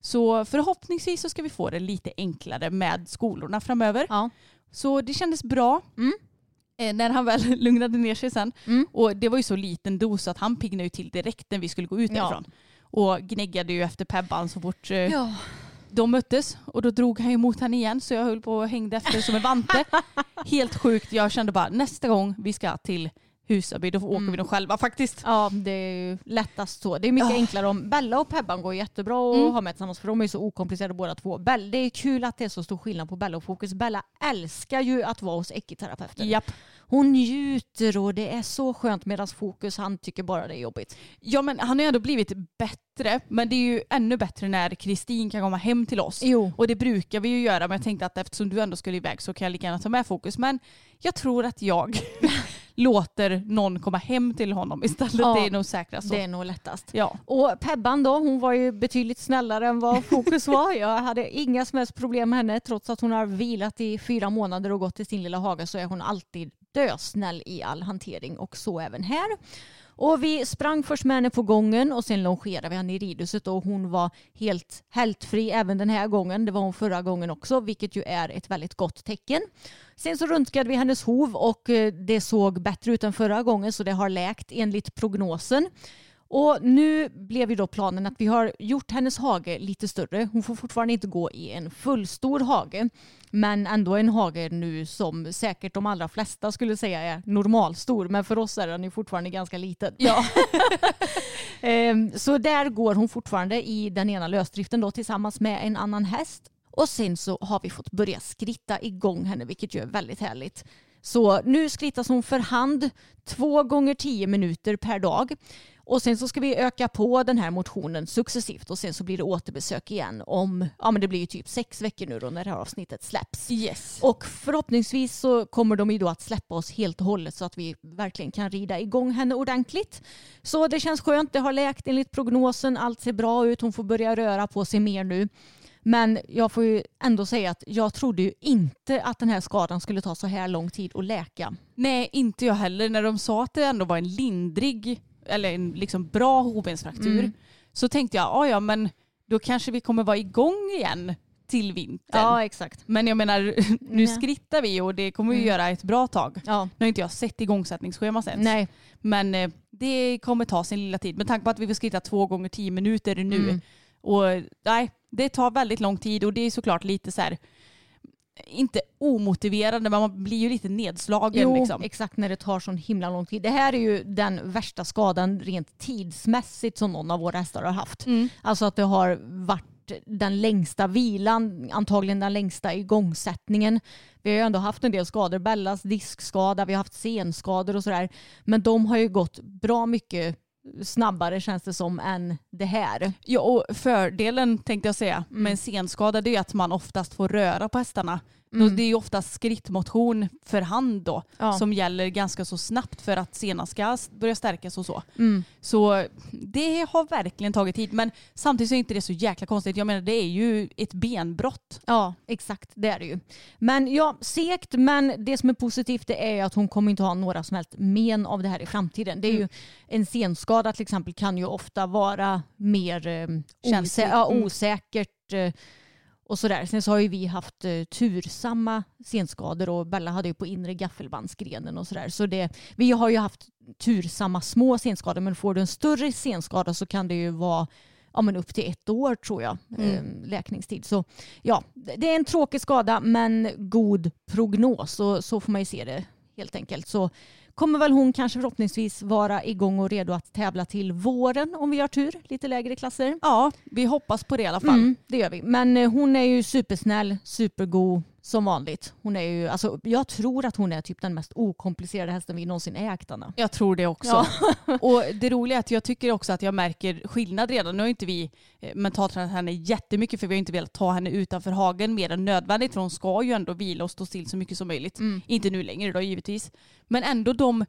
Så förhoppningsvis så ska vi få det lite enklare med skolorna framöver. Ja. Så det kändes bra. Eh, när han väl lugnade ner sig sen. Och det var ju så liten dos att han piggnade ju till direkt när vi skulle gå ut Ja. därifrån. Och gnäggade ju efter Pebban så fort eh, Ja. de möttes och då drog han emot henne igen så jag höll på och hängde efter som en vante. Helt sjukt. Jag kände bara nästa gång vi ska till Husaby, då åker vi nog själva faktiskt. Ja, det är ju lättast så. Det är mycket Ja. enklare om Bella och Pebban går jättebra att Mm. ha med tillsammans för de är så okomplicerade båda två. Bell, det är kul att det är så stor skillnad på Bella och Fokus. Bella älskar ju att vara hos ekiterapeuten. Japp. Hon njuter och det är så skönt medan Fokus han tycker bara det är jobbigt. Ja men han har ju ändå blivit bättre men det är ju ännu bättre när Kristin kan komma hem till oss. Jo. Och det brukar vi ju göra men jag tänkte att eftersom du ändå skulle iväg så kan jag lika gärna ta med fokus. Men jag tror att jag låter någon komma hem till honom istället. Ja, det är nog säkrast så. Det är nog lättast. Ja. Och Pebban då, hon var ju betydligt snällare än vad Fokus var. Jag hade inga som helst problem med henne. Trots att hon har vilat i fyra månader och gått till sin lilla hage så är hon alltid dösnäll i all hantering och så även här. Och vi sprang först med henne på gången och sen longerade vi henne i ridhuset och hon var helt hältfri även den här gången. Det var hon förra gången också, vilket ju är ett väldigt gott tecken. Sen så röntgade vi hennes hov och eh, det såg bättre ut än förra gången så det har läkt enligt prognosen. Och nu blev ju då planen att vi har gjort hennes hage lite större. Hon får fortfarande inte gå i en fullstor hage. Men ändå en hage nu som säkert de allra flesta skulle säga är normalstor. Men för oss är den ju fortfarande ganska liten. Ja. Ehm, Så där går hon fortfarande i den ena lösdriften då tillsammans med en annan häst. Och sen så har vi fått börja skritta igång henne vilket ju är väldigt härligt. Så nu skrittas hon för hand två gånger tio minuter per dag. Och sen så ska vi öka på den här motionen successivt och sen så blir det återbesök igen om, ja men det blir ju typ sex veckor nu då när det här avsnittet släpps. Yes. Och förhoppningsvis så kommer de ju då att släppa oss helt och hållet så att vi verkligen kan rida igång henne ordentligt. Så det känns skönt, det har läkt enligt prognosen, allt ser bra ut, hon får börja röra på sig mer nu. Men jag får ju ändå säga att jag trodde ju inte att den här skadan skulle ta så här lång tid att läka. Nej, inte jag heller. När de sa att det ändå var en lindrig eller en liksom bra hovbensfraktur Mm. så tänkte jag, "Ja, ja men då kanske vi kommer vara igång igen till vintern. Ja, exakt. Men jag menar, nu Nej. skrittar vi och det kommer vi Mm. göra ett bra tag. Ja. Nu har inte jag sett igångsättningsschemat ens. Nej. Men eh, det kommer ta sin lilla tid. Med tanke på att vi får skritta två gånger tio minuter nu. Mm. Och nej, det tar väldigt lång tid och det är såklart lite så här, inte omotiverande men man blir ju lite nedslagen. Jo, liksom. exakt när det tar sån himla lång tid. Det här är ju den värsta skadan rent tidsmässigt som någon av våra hästar har haft. Mm. Alltså att det har varit den längsta vilan, antagligen den längsta igångsättningen. Vi har ju ändå haft en del skador, Bellas diskskada, vi har haft senskador och sådär. Men de har ju gått bra mycket snabbare känns det som än det här. Ja, och fördelen tänkte jag säga Mm. med en senskada det är att man oftast får röra på hästarna. Mm. Det är ju oftast skrittmotion för hand då Ja. som gäller ganska så snabbt för att senan ska börja stärkas och så. Mm. Så det har verkligen tagit tid men samtidigt så är inte det så jäkla konstigt. Jag menar det är ju ett benbrott. Ja, exakt. Det är det ju. Men ja, segt. Men det som är positivt det är att hon kommer inte ha några som helst men av det här i framtiden. Det är ju en senskada till exempel kan ju ofta vara mer eh, osä- ja, Mm. osäkert. Eh, och sådär. Sen så har ju vi haft eh, tursamma senskador och Bella hade ju på inre gaffelbandsgrenen och sådär. Så det, vi har ju haft tursamma små senskador men får du en större senskada så kan det ju vara ja, men upp till ett år tror jag eh, läkningstid. Så ja, det är en tråkig skada men god prognos och så får man ju se det helt enkelt. Så kommer väl hon kanske förhoppningsvis vara igång och redo att tävla till våren om vi har tur, lite lägre klasser. Ja, vi hoppas på det i alla fall. Mm, det gör vi. Men eh, hon är ju supersnäll, supergod som vanligt. Hon är ju, alltså, jag tror att hon är typ den mest okomplicerade hästen vi någonsin ägt Anna. Jag tror det också. och det roliga är att jag tycker också att jag märker skillnad redan. Nu har inte vi eh, mentaltränat henne jättemycket för vi har inte velat ta henne utanför hagen mer än nödvändigt för hon ska ju ändå vila och stå still så mycket som möjligt. Inte nu längre då givetvis. Men ändå de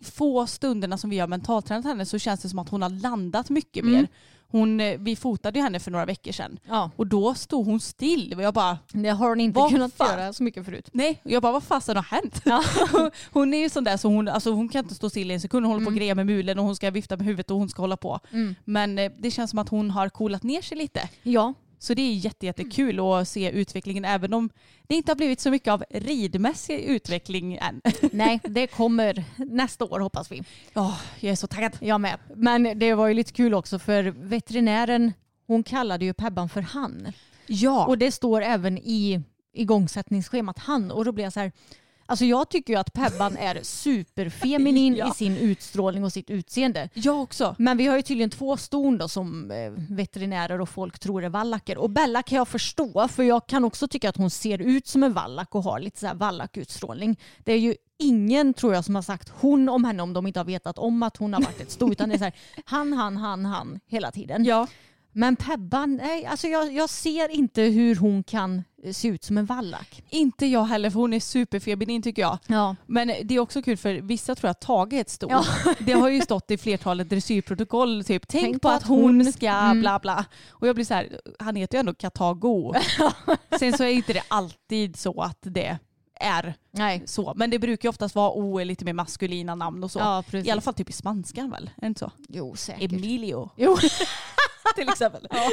få stunderna som vi har mentaltränat henne så känns det som att hon har landat mycket mer. Hon, eh, vi fotade ju henne för några veckor sedan Ja. och då stod hon still och jag bara Det har hon inte kunnat fan? göra så mycket förut. Nej, och jag bara vad fasen har hänt? hon är ju sån där så hon, alltså, hon kan inte stå still i en sekund. Hon håller på och grejer med mulen och hon ska vifta med huvudet och hon ska hålla på. Men eh, det känns som att hon har coolat ner sig lite. Ja, Så det är jätte, jättekul att se utvecklingen även om det inte har blivit så mycket av ridmässig utveckling än. nej det kommer nästa år hoppas vi. Ja, jag är så taggad. Jag med. Men det var ju lite kul också för veterinären hon kallade ju Pebban för han. Ja. Och det står även i igångsättningsschemat han. Och då blir jag så här, Alltså jag tycker ju att Pebban är superfeminin Ja. i sin utstrålning och sitt utseende. Jag också. Men vi har ju tydligen två ston då som eh, veterinärer och folk tror är vallacker. Och Bella kan jag förstå för jag kan också tycka att hon ser ut som en vallack och har lite så här. Det är ju ingen tror jag som har sagt hon om henne om de inte har vetat om att hon har varit ett sto utan det är så här han, han, han, han hela tiden. Ja. Men Pebban, nej, alltså jag, jag ser inte hur hon kan eh, se ut som en vallack. Inte jag heller för hon är superfeminin tycker jag. Ja. Men det är också kul för vissa tror att Tage är ett sto. Ja. Det har ju stått i flertalet dressyrprotokoll typ tänk, Tänk på på att hon hon- ska Mm. bla bla. Och jag blir så här, han heter ju ändå Katago. Sen så är inte det alltid så att det är Nej. så. Men det brukar ju oftast vara O är lite mer maskulina namn och så. Ja. I alla fall typ i spanskan väl? Är det inte så? Jo, säkert. Emilio Jo. till exempel. Ja.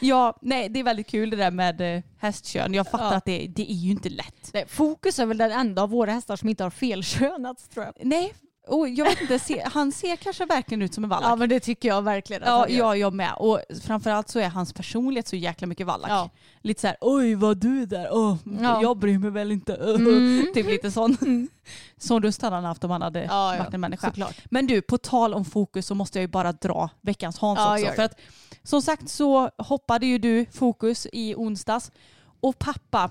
ja, nej det är väldigt kul det där med eh, hästkön. Jag fattar Ja. att det, det är ju inte lätt. Nej, Fokus är väl den enda av våra hästar som inte har felkönats tror jag. Nej, och jag vet inte, se, han ser kanske verkligen ut som en vallack. Ja men det tycker jag verkligen att Ja, ja, jag med. Och framförallt så är hans personlighet så jäkla mycket vallack. Ja. Lite så här, oj vad du där, oh, Ja. jag bryr mig väl inte. Mm. Typ lite sån. Sån röst hade han haft om han hade Ja, varit en människa. Såklart. Men du, på tal om fokus så måste jag ju bara dra veckans Hans också. För att som sagt så hoppade ju du fokus i onsdags och pappa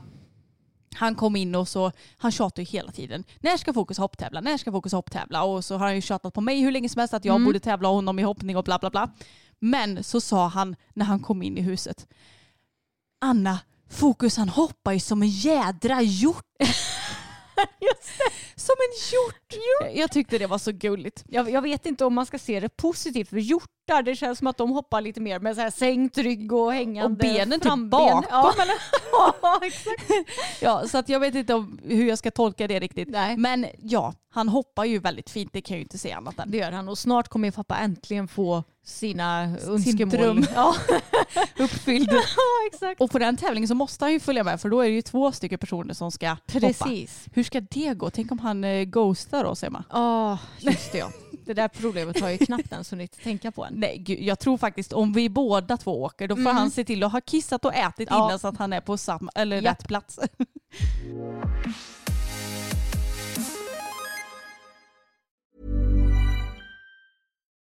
han kom in och så, han tjatade ju hela tiden. När ska Fokus hopptävla? När ska Fokus hopptävla? Och så har han ju tjatat på mig hur länge som helst att jag Mm. borde tävla honom i hoppning och bla bla bla. Men så sa han när han kom in i huset. Anna, Fokus han hoppar ju som en jädra hjort. Som en hjort. Jag tyckte det var så gulligt. Jag, jag vet inte om man ska se det positivt för hjortar det känns som att de hoppar lite mer med så här sänkt rygg och hängande Och benen typ framben. bakom, Ja. ja, exakt. Ja, så att jag vet inte om hur jag ska tolka det riktigt. Nej. Men ja, han hoppar ju väldigt fint. Det kan jag ju inte säga annat än. Det gör han och snart kommer pappa äntligen få sina önskemål. dröm. Ja. Uppfylld. ja. Och på den tävlingen så måste han ju följa med för då är det ju två stycken personer som ska hoppa. Precis. Hur ska det gå? Tänk om han eh, ghostar då Emma? Ja, just det ja. Det där problemet har ju knappt ens hunnit tänka på än. Nej, gud, jag tror faktiskt om vi båda två åker då får Mm. han se till att ha kissat och ätit Ja. innan så att han är på samma, eller Ja. rätt plats.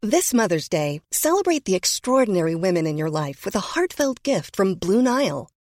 This Mother's Day, celebrate the extraordinary women in your life with a heartfelt gift from Blue Nile.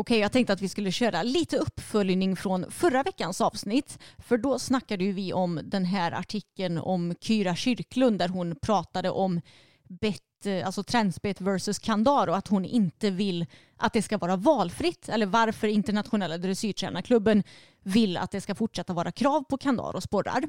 Okej, jag tänkte att vi skulle köra lite uppföljning från förra veckans avsnitt. För då snackade ju vi om den här artikeln om Kyra Kyrklund där hon pratade om bett, eh, alltså transbett versus kandar och att hon inte vill att det ska vara valfritt eller varför internationella dressyrtränarklubben vill att det ska fortsätta vara krav på kandar och sporrar.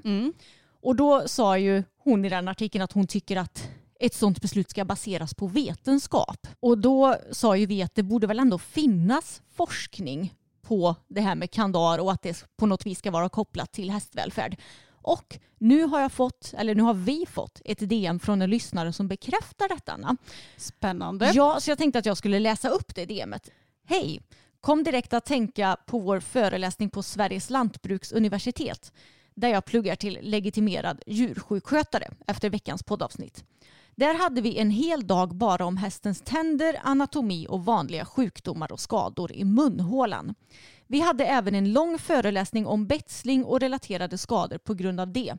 Och då sa ju hon i den artikeln att hon tycker att ett sådant beslut ska baseras på vetenskap. Och då sa ju vi att det borde väl ändå finnas forskning på det här med kandar och att det på något vis ska vara kopplat till hästvälfärd. Och nu har jag fått, eller nu har vi fått ett DM från en lyssnare som bekräftar detta. Anna. Spännande. Ja, så jag tänkte att jag skulle läsa upp det DMet. Hej! Kom direkt att tänka på vår föreläsning på Sveriges lantbruksuniversitet där jag pluggar till legitimerad djursjukskötare efter veckans poddavsnitt. Där hade vi en hel dag bara om hästens tänder, anatomi och vanliga sjukdomar och skador i munhålan. Vi hade även en lång föreläsning om betsling och relaterade skador på grund av det.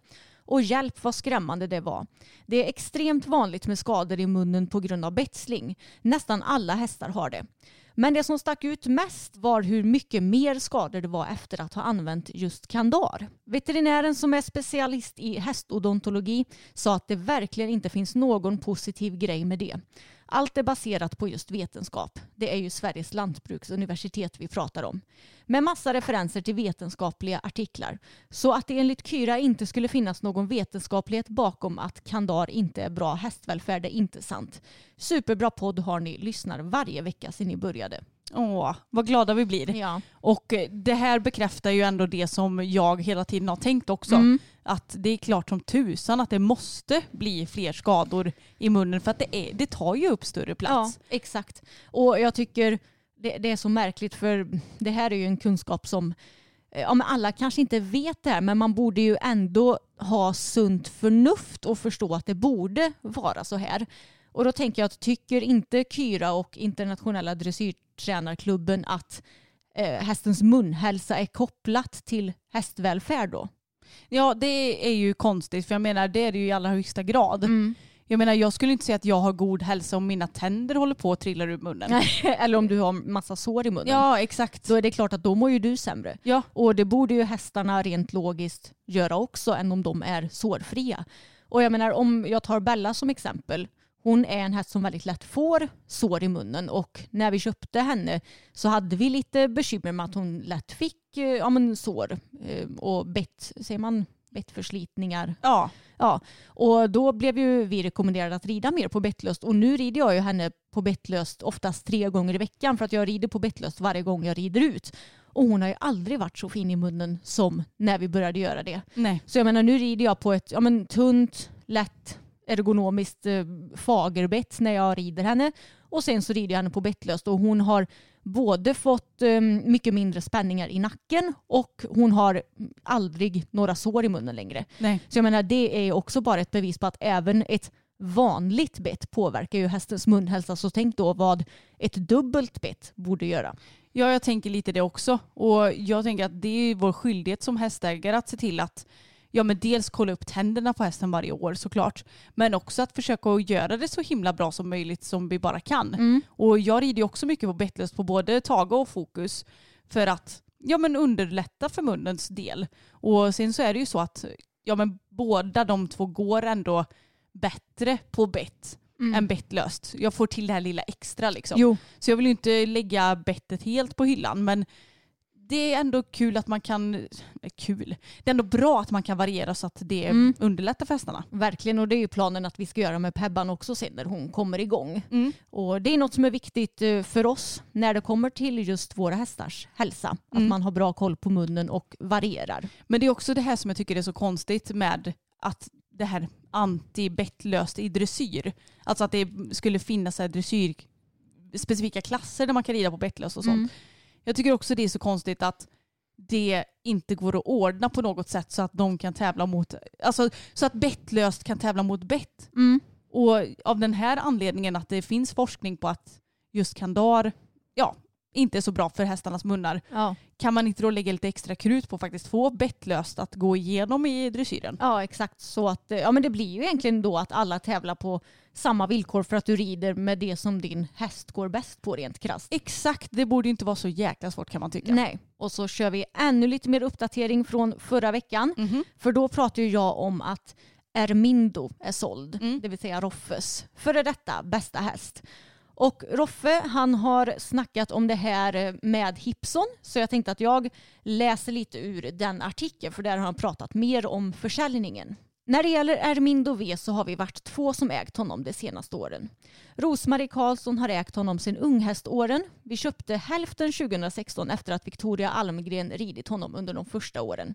Och hjälp vad skrämmande det var. Det är extremt vanligt med skador i munnen på grund av betsling. Nästan alla hästar har det. Men det som stack ut mest var hur mycket mer skador det var efter att ha använt just Kandar. Veterinären som är specialist i hästodontologi sa att det verkligen inte finns någon positiv grej med det. Allt är baserat på just vetenskap. Det är ju Sveriges lantbruksuniversitet vi pratar om. Med massa referenser till vetenskapliga artiklar. Så att det enligt Kyra inte skulle finnas någon vetenskaplighet bakom att Kandar inte är bra hästvälfärd är inte sant. Superbra podd har ni, lyssnar varje vecka sedan ni började. Åh, vad glada vi blir. Ja. Och eh, det här bekräftar ju ändå det som jag hela tiden har tänkt också. Mm. Att det är klart som tusan att det måste bli fler skador i munnen för att det, är, det tar ju upp större Ja, plats. exakt. Och jag tycker det, det är så märkligt för det här är ju en kunskap som eh, ja, men alla kanske inte vet det här men man borde ju ändå ha sunt förnuft och förstå att det borde vara så här. Och då tänker jag att tycker inte Kyra och internationella dressyrtränarklubben att eh, hästens munhälsa är kopplat till hästvälfärd då? Ja, det är ju konstigt för jag menar det är det ju i allra högsta grad. Jag menar jag skulle inte säga att jag har god hälsa om mina tänder håller på att trilla ur munnen. Eller om du har massa sår i munnen. Ja, exakt. Då är det klart att då mår ju du sämre. Ja. Och det borde ju hästarna rent logiskt göra också än om de är sårfria. Och jag menar om jag tar Bella som exempel. Hon är en häst som väldigt lätt får sår i munnen och när vi köpte henne så hade vi lite bekymmer med att hon lätt fick eh, ja, men sår eh, och bett, säger man, bettförslitningar. Ja. Ja, och då blev ju vi rekommenderade att rida mer på bettlöst och nu rider jag ju henne på bettlöst oftast tre gånger i veckan för att jag rider på bettlöst varje gång jag rider ut. Och hon har ju aldrig varit så fin i munnen som när vi började göra det. Nej. Så jag menar nu rider jag på ett ja, men, tunt, lätt, ergonomiskt eh, fagerbett när jag rider henne. Och sen så rider jag henne på bettlöst och hon har både fått eh, mycket mindre spänningar i nacken och hon har aldrig några sår i munnen längre. Nej. Så jag menar det är också bara ett bevis på att även ett vanligt bett påverkar ju hästens munhälsa. Så tänk då vad ett dubbelt bett borde göra. Ja, jag tänker lite det också. Och jag tänker att det är vår skyldighet som hästägare att se till att ja, men dels kolla upp tänderna på hästen varje år såklart. Men också att försöka göra det så himla bra som möjligt som vi bara kan. Och jag rider ju också mycket på bettlöst på både Tage och Fokus för att ja, men underlätta för munnens del. Och sen så är det ju så att ja, men båda de två går ändå bättre på bett än bettlöst. Jag får till det här lilla extra liksom. Jo. Så jag vill ju inte lägga bettet helt på hyllan men det är ändå kul att man kan, eh, kul, det är ändå bra att man kan variera så att det Mm. underlättar för hästarna. Verkligen och det är ju planen att vi ska göra med Pebban också sen när hon kommer igång. Mm. Och det är något som är viktigt eh, för oss när det kommer till just våra hästars hälsa. Att Mm. man har bra koll på munnen och varierar. Men det är också det här som jag tycker är så konstigt med att det här anti-bettlöst i dressyr. Alltså att det skulle finnas så här dressyr specifika klasser där man kan rida på bettlöst och sånt. Mm. Jag tycker också det är så konstigt att det inte går att ordna på något sätt så att de kan tävla mot, alltså så att bettlöst kan tävla mot bett. Mm. Och av den här anledningen att det finns forskning på att just kandar, ja, inte är så bra för hästarnas munnar. Ja. Kan man inte då lägga lite extra krut på att faktiskt få bettlöst att gå igenom i dressyren? ja, exakt. Så att, eh, ja, men det blir ju egentligen då att alla tävlar på samma villkor för att du rider med det som din häst går bäst på rent krasst. Exakt, det borde inte vara så jäkla svårt kan man tycka. Nej, och så kör vi ännu lite mer uppdatering från förra veckan. Mhm. För då pratade jag om att Ermindo är såld, Mm. det vill säga Roffes före detta bästa häst. Och Roffe han har snackat om det här eh, med Hipson så jag tänkte att jag läser lite ur den artikeln för där har han pratat mer om försäljningen. När det gäller Ermindo V så har vi varit två som ägt honom de senaste åren. Rosmarie Karlsson har ägt honom sedan unghäståren. Vi köpte hälften 2016 efter att Victoria Almgren ridit honom under de första åren.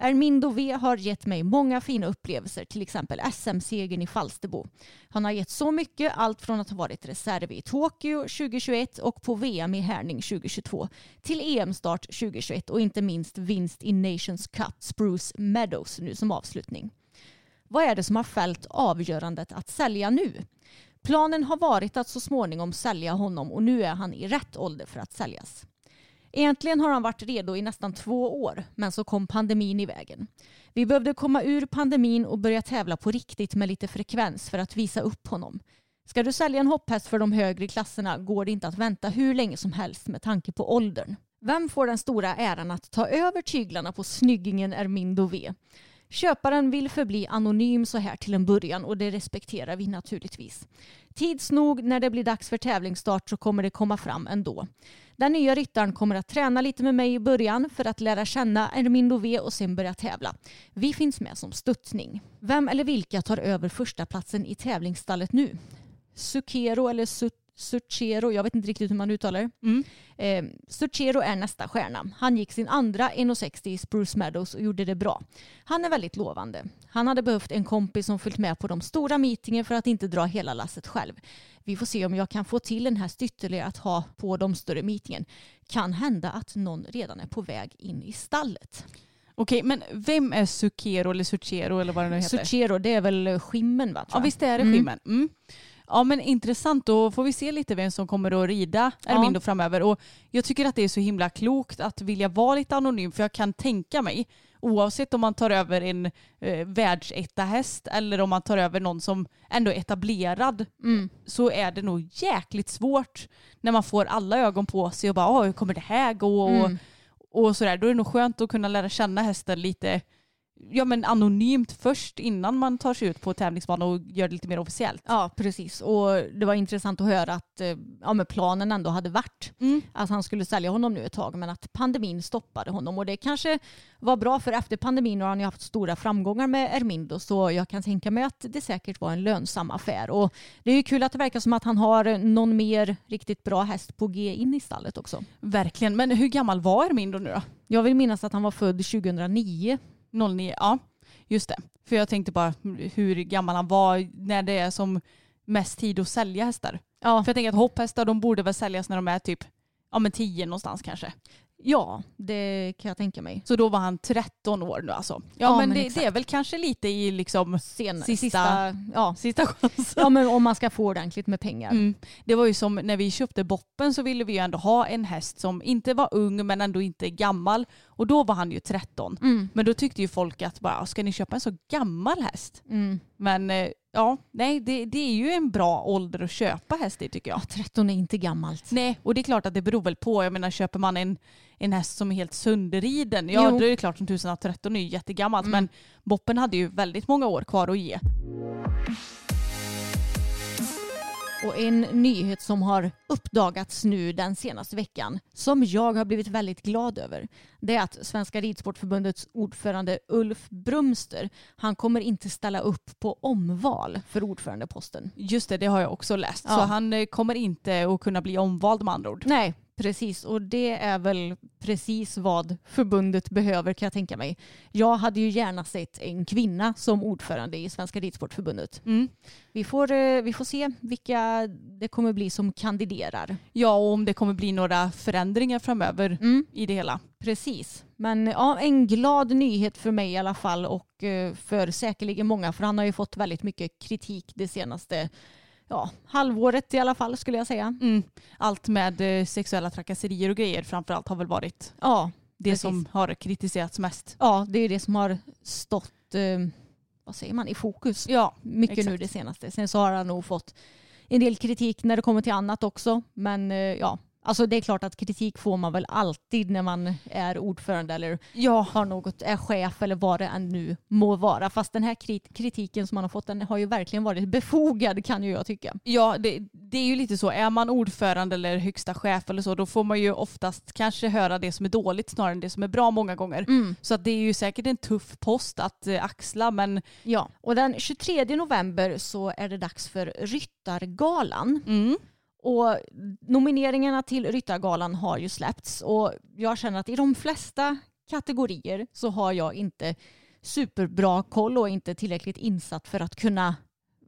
Ermindo V har gett mig många fina upplevelser, till exempel SM-segern i Falsterbo. Han har gett så mycket, allt från att ha varit reserv i Tokyo 2021 och på VM i Härning 2022 till EM-start 2021 och inte minst vinst i Nations Cup Spruce Meadows nu som avslutning. Vad är det som har fällt avgörandet att sälja nu? Planen har varit att så småningom sälja honom och nu är han i rätt ålder för att säljas. Egentligen har han varit redo i nästan två år, men så kom pandemin i vägen. Vi behövde komma ur pandemin och börja tävla på riktigt med lite frekvens för att visa upp honom. Ska du sälja en hopphäst för de högre klasserna går det inte att vänta hur länge som helst med tanke på åldern. Vem får den stora äran att ta över tyglarna på snyggingen Ermindo V? Köparen vill förbli anonym så här till en början och det respekterar vi naturligtvis. Tids nog när det blir dags för tävlingsstart så kommer det komma fram ändå. Den nya ryttaren kommer att träna lite med mig i början för att lära känna Ermindo V och sen börja tävla. Vi finns med som stöttning. Vem eller vilka tar över första platsen i tävlingsstallet nu? Sukero eller Sut Suchero, jag vet inte riktigt hur man uttalar det. Mm. Eh, Suchero är nästa stjärna. Han gick sin andra 1,60 i Spruce Meadows och gjorde det bra. Han är väldigt lovande. Han hade behövt en kompis som följt med på de stora meetingen för att inte dra hela lasset själv. Vi får se om jag kan få till en häst ytterligare att ha på de större meetingen. Kan hända att någon redan är på väg in i stallet. Okej, men vem är Sukero eller Suchero eller vad det nu heter? Suchero, det är väl skimmen va? Ja, visst är det Mm. skimmen. Mm. Ja men intressant, då får vi se lite vem som kommer att rida Ermindo framöver. Och jag tycker att det är så himla klokt att vilja vara lite anonym för jag kan tänka mig oavsett om man tar över en eh, världsetta-häst eller om man tar över någon som ändå är etablerad Mm. så är det nog jäkligt svårt när man får alla ögon på sig och bara "Åh, hur kommer det här gå? Och, Mm. och sådär. Då är det nog skönt att kunna lära känna hästen lite ja, men anonymt först innan man tar sig ut på tävlingsbanan och gör det lite mer officiellt. Ja, precis. Och det var intressant att höra att eh, ja, men planen ändå hade varit Mm. att han skulle sälja honom nu ett tag men att pandemin stoppade honom och det kanske var bra för efter pandemin har han ju haft stora framgångar med Ermindo så jag kan tänka mig att det säkert var en lönsam affär och det är ju kul att det verkar som att han har någon mer riktigt bra häst på G in i stallet också. Verkligen. Men hur gammal var Ermindo nu då? Jag vill minnas att han var född 2009. 09? Ja, just det. För jag tänkte bara hur gammal han var när det är som mest tid att sälja hästar. Ja, För jag tänker att hopphästar de borde väl säljas när de är typ ja, men 10 någonstans kanske. Ja, det kan jag tänka mig. Så då var han 13 år nu alltså. Ja, Ja, men, men det, det är väl kanske lite i liksom Sen, Sista- sista, ja. sista chansen. ja, men om man ska få ordentligt med pengar. Mm. Det var ju som när vi köpte Boppen så ville vi ju ändå ha en häst som inte var ung men ändå inte gammal. Och då var han ju 13. Mm. Men då tyckte ju folk att bara, ska ni köpa en så gammal häst? Mm. Men eh, ja, nej det, det är ju en bra ålder att köpa häst i tycker jag. Ja, 13 är inte gammalt. Nej, och det är klart att det beror väl på. Jag menar köper man en, en häst som är helt sönderriden, ja Jo. då är det klart som tusen att 13 är ju jättegammalt. Mm. Men Boppen hade ju väldigt många år kvar att ge. Och en nyhet som har uppdagats nu den senaste veckan som jag har blivit väldigt glad över det är att Svenska Ridsportförbundets ordförande Ulf Brumster han kommer inte ställa upp på omval för ordförandeposten. Just det, det har jag också läst. Ja. Så han eh, kommer inte att kunna bli omvald med andra ord. Nej, precis. Och det är väl precis vad förbundet behöver kan jag tänka mig. Jag hade ju gärna sett en kvinna som ordförande i Svenska Ridsportförbundet. Mm. Vi får, eh, vi får se vilka det kommer bli som kandiderar. Ja, och om det kommer bli några förändringar framöver Mm. i det hela. Precis. Men ja, en glad nyhet för mig i alla fall och eh, för säkerligen många för han har ju fått väldigt mycket kritik det senaste ja, halvåret i alla fall skulle jag säga. Mm. Allt med eh, sexuella trakasserier och grejer framförallt har väl varit Ja, det Precis. som har kritiserats mest. ja det är det som har stått eh, vad säger man, i fokus Ja, mycket nu exakt. det senaste. Sen så har han nog fått en del kritik när det kommer till annat också. Men eh, ja, alltså det är klart att kritik får man väl alltid när man är ordförande eller ja. har något, är chef eller vad det än nu må vara. Fast den här krit- kritiken som man har fått den har ju verkligen varit befogad kan ju jag tycka. Ja, det, det är ju lite så. Är man ordförande eller högsta chef eller så, då får man ju oftast kanske höra det som är dåligt snarare än det som är bra många gånger. Så att det är ju säkert en tuff post att eh, axla, men Ja, och den 23 november så är det dags för Ryttargalan. mm, Och nomineringarna till Ryttargalan har ju släppts och jag känner att i de flesta kategorier så har jag inte superbra koll och inte tillräckligt insatt för att kunna,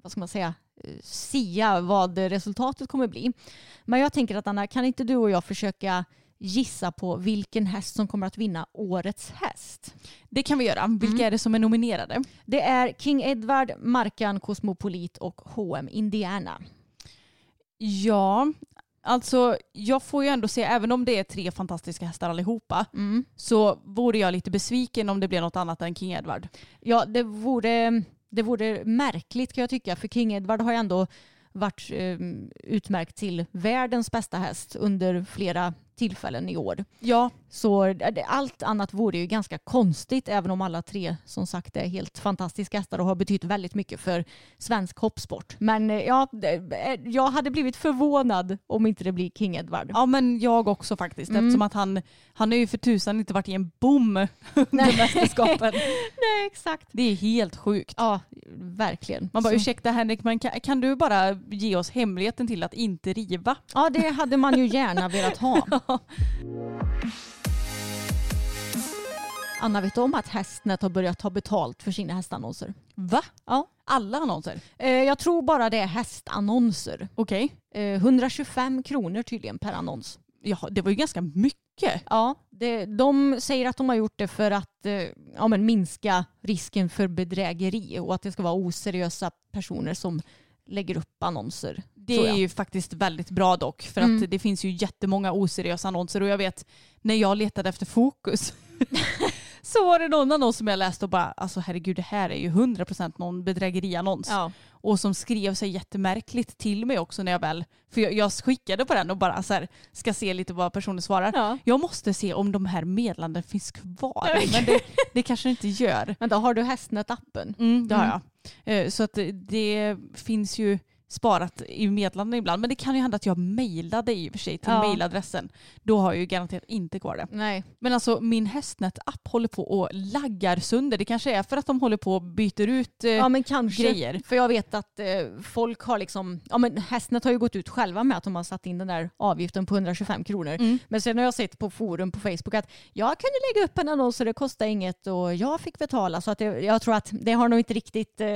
vad ska man säga, eh, sia vad resultatet kommer bli. Men jag tänker att Anna, kan inte du och jag försöka gissa på vilken häst som kommer att vinna årets häst. Det kan vi göra. Vilka är det som är nominerade? Det är King Edward, Markan Cosmopolit och H&M Indiana. Ja, alltså jag får ju ändå se, även om det är tre fantastiska hästar allihopa, Mm. så vore jag lite besviken om det blev något annat än King Edward. Ja, det vore, det vore märkligt kan jag tycka, för King Edward har ju ändå varit eh, utmärkt till världens bästa häst under flera tillfällen i år. Ja, Så det- allt annat vore ju ganska konstigt även om alla tre som sagt är helt fantastiska hästar och har betytt väldigt mycket för svensk hoppsport. Men eh, ja, eh, jag hade blivit förvånad om inte det blir King Edward. ja men jag också faktiskt. Mm. Eftersom att han, han har ju för tusan inte varit i en bom under mästerskapen. Nej, exakt. Det är helt sjukt. Ja, verkligen. Man bara Så- ursäkta Henrik men kan, kan du bara ge oss hemligheten till att inte riva? Ja, det hade man ju gärna velat ha. Anna, vet du om att Hästnet har börjat ta betalt för sina hästannonser? Va? Ja. Alla annonser? Eh, Jag tror bara det är hästannonser. Okej. Eh, 125 kronor tydligen per annons. Ja, det var ju ganska mycket. Ja, det, de säger att de har gjort det för att eh, ja, men minska risken för bedrägeri och att det ska vara oseriösa personer som lägger upp annonser. Det är ju faktiskt väldigt bra dock för Mm. att det finns ju jättemånga oseriösa annonser och jag vet när jag letade efter fokus så var det någon annons som jag läste och bara alltså herregud det här är ju 100% någon bedrägeriannons. Ja. Och som skrev sig jättemärkligt till mig också när jag väl, för jag, jag skickade på den och bara så här, ska se lite vad personen svarar. Ja. Jag måste se om de här meddelanden finns kvar. Men det, det kanske det inte gör. Vänta, har du Hästnet-appen? Mm, det har Mm. jag. Eh, Så att det finns ju sparat i meddelanden ibland. Men det kan ju hända att jag mejlade i och för sig till Ja. mejladressen. Då har jag ju garanterat inte kvar det. Nej. Men alltså min Hästnet-app håller på och laggar sönder. Det kanske är för att de håller på och byter ut eh, Ja men kanske. grejer. För jag vet att eh, folk har liksom, ja men Hästnet har ju gått ut själva med att de har satt in den där avgiften på 125 kronor. Mm. Men sen har jag sett på forum på Facebook att jag kunde lägga upp en annons och det kostade inget och jag fick betala. Så att det, jag tror att det har nog inte riktigt eh,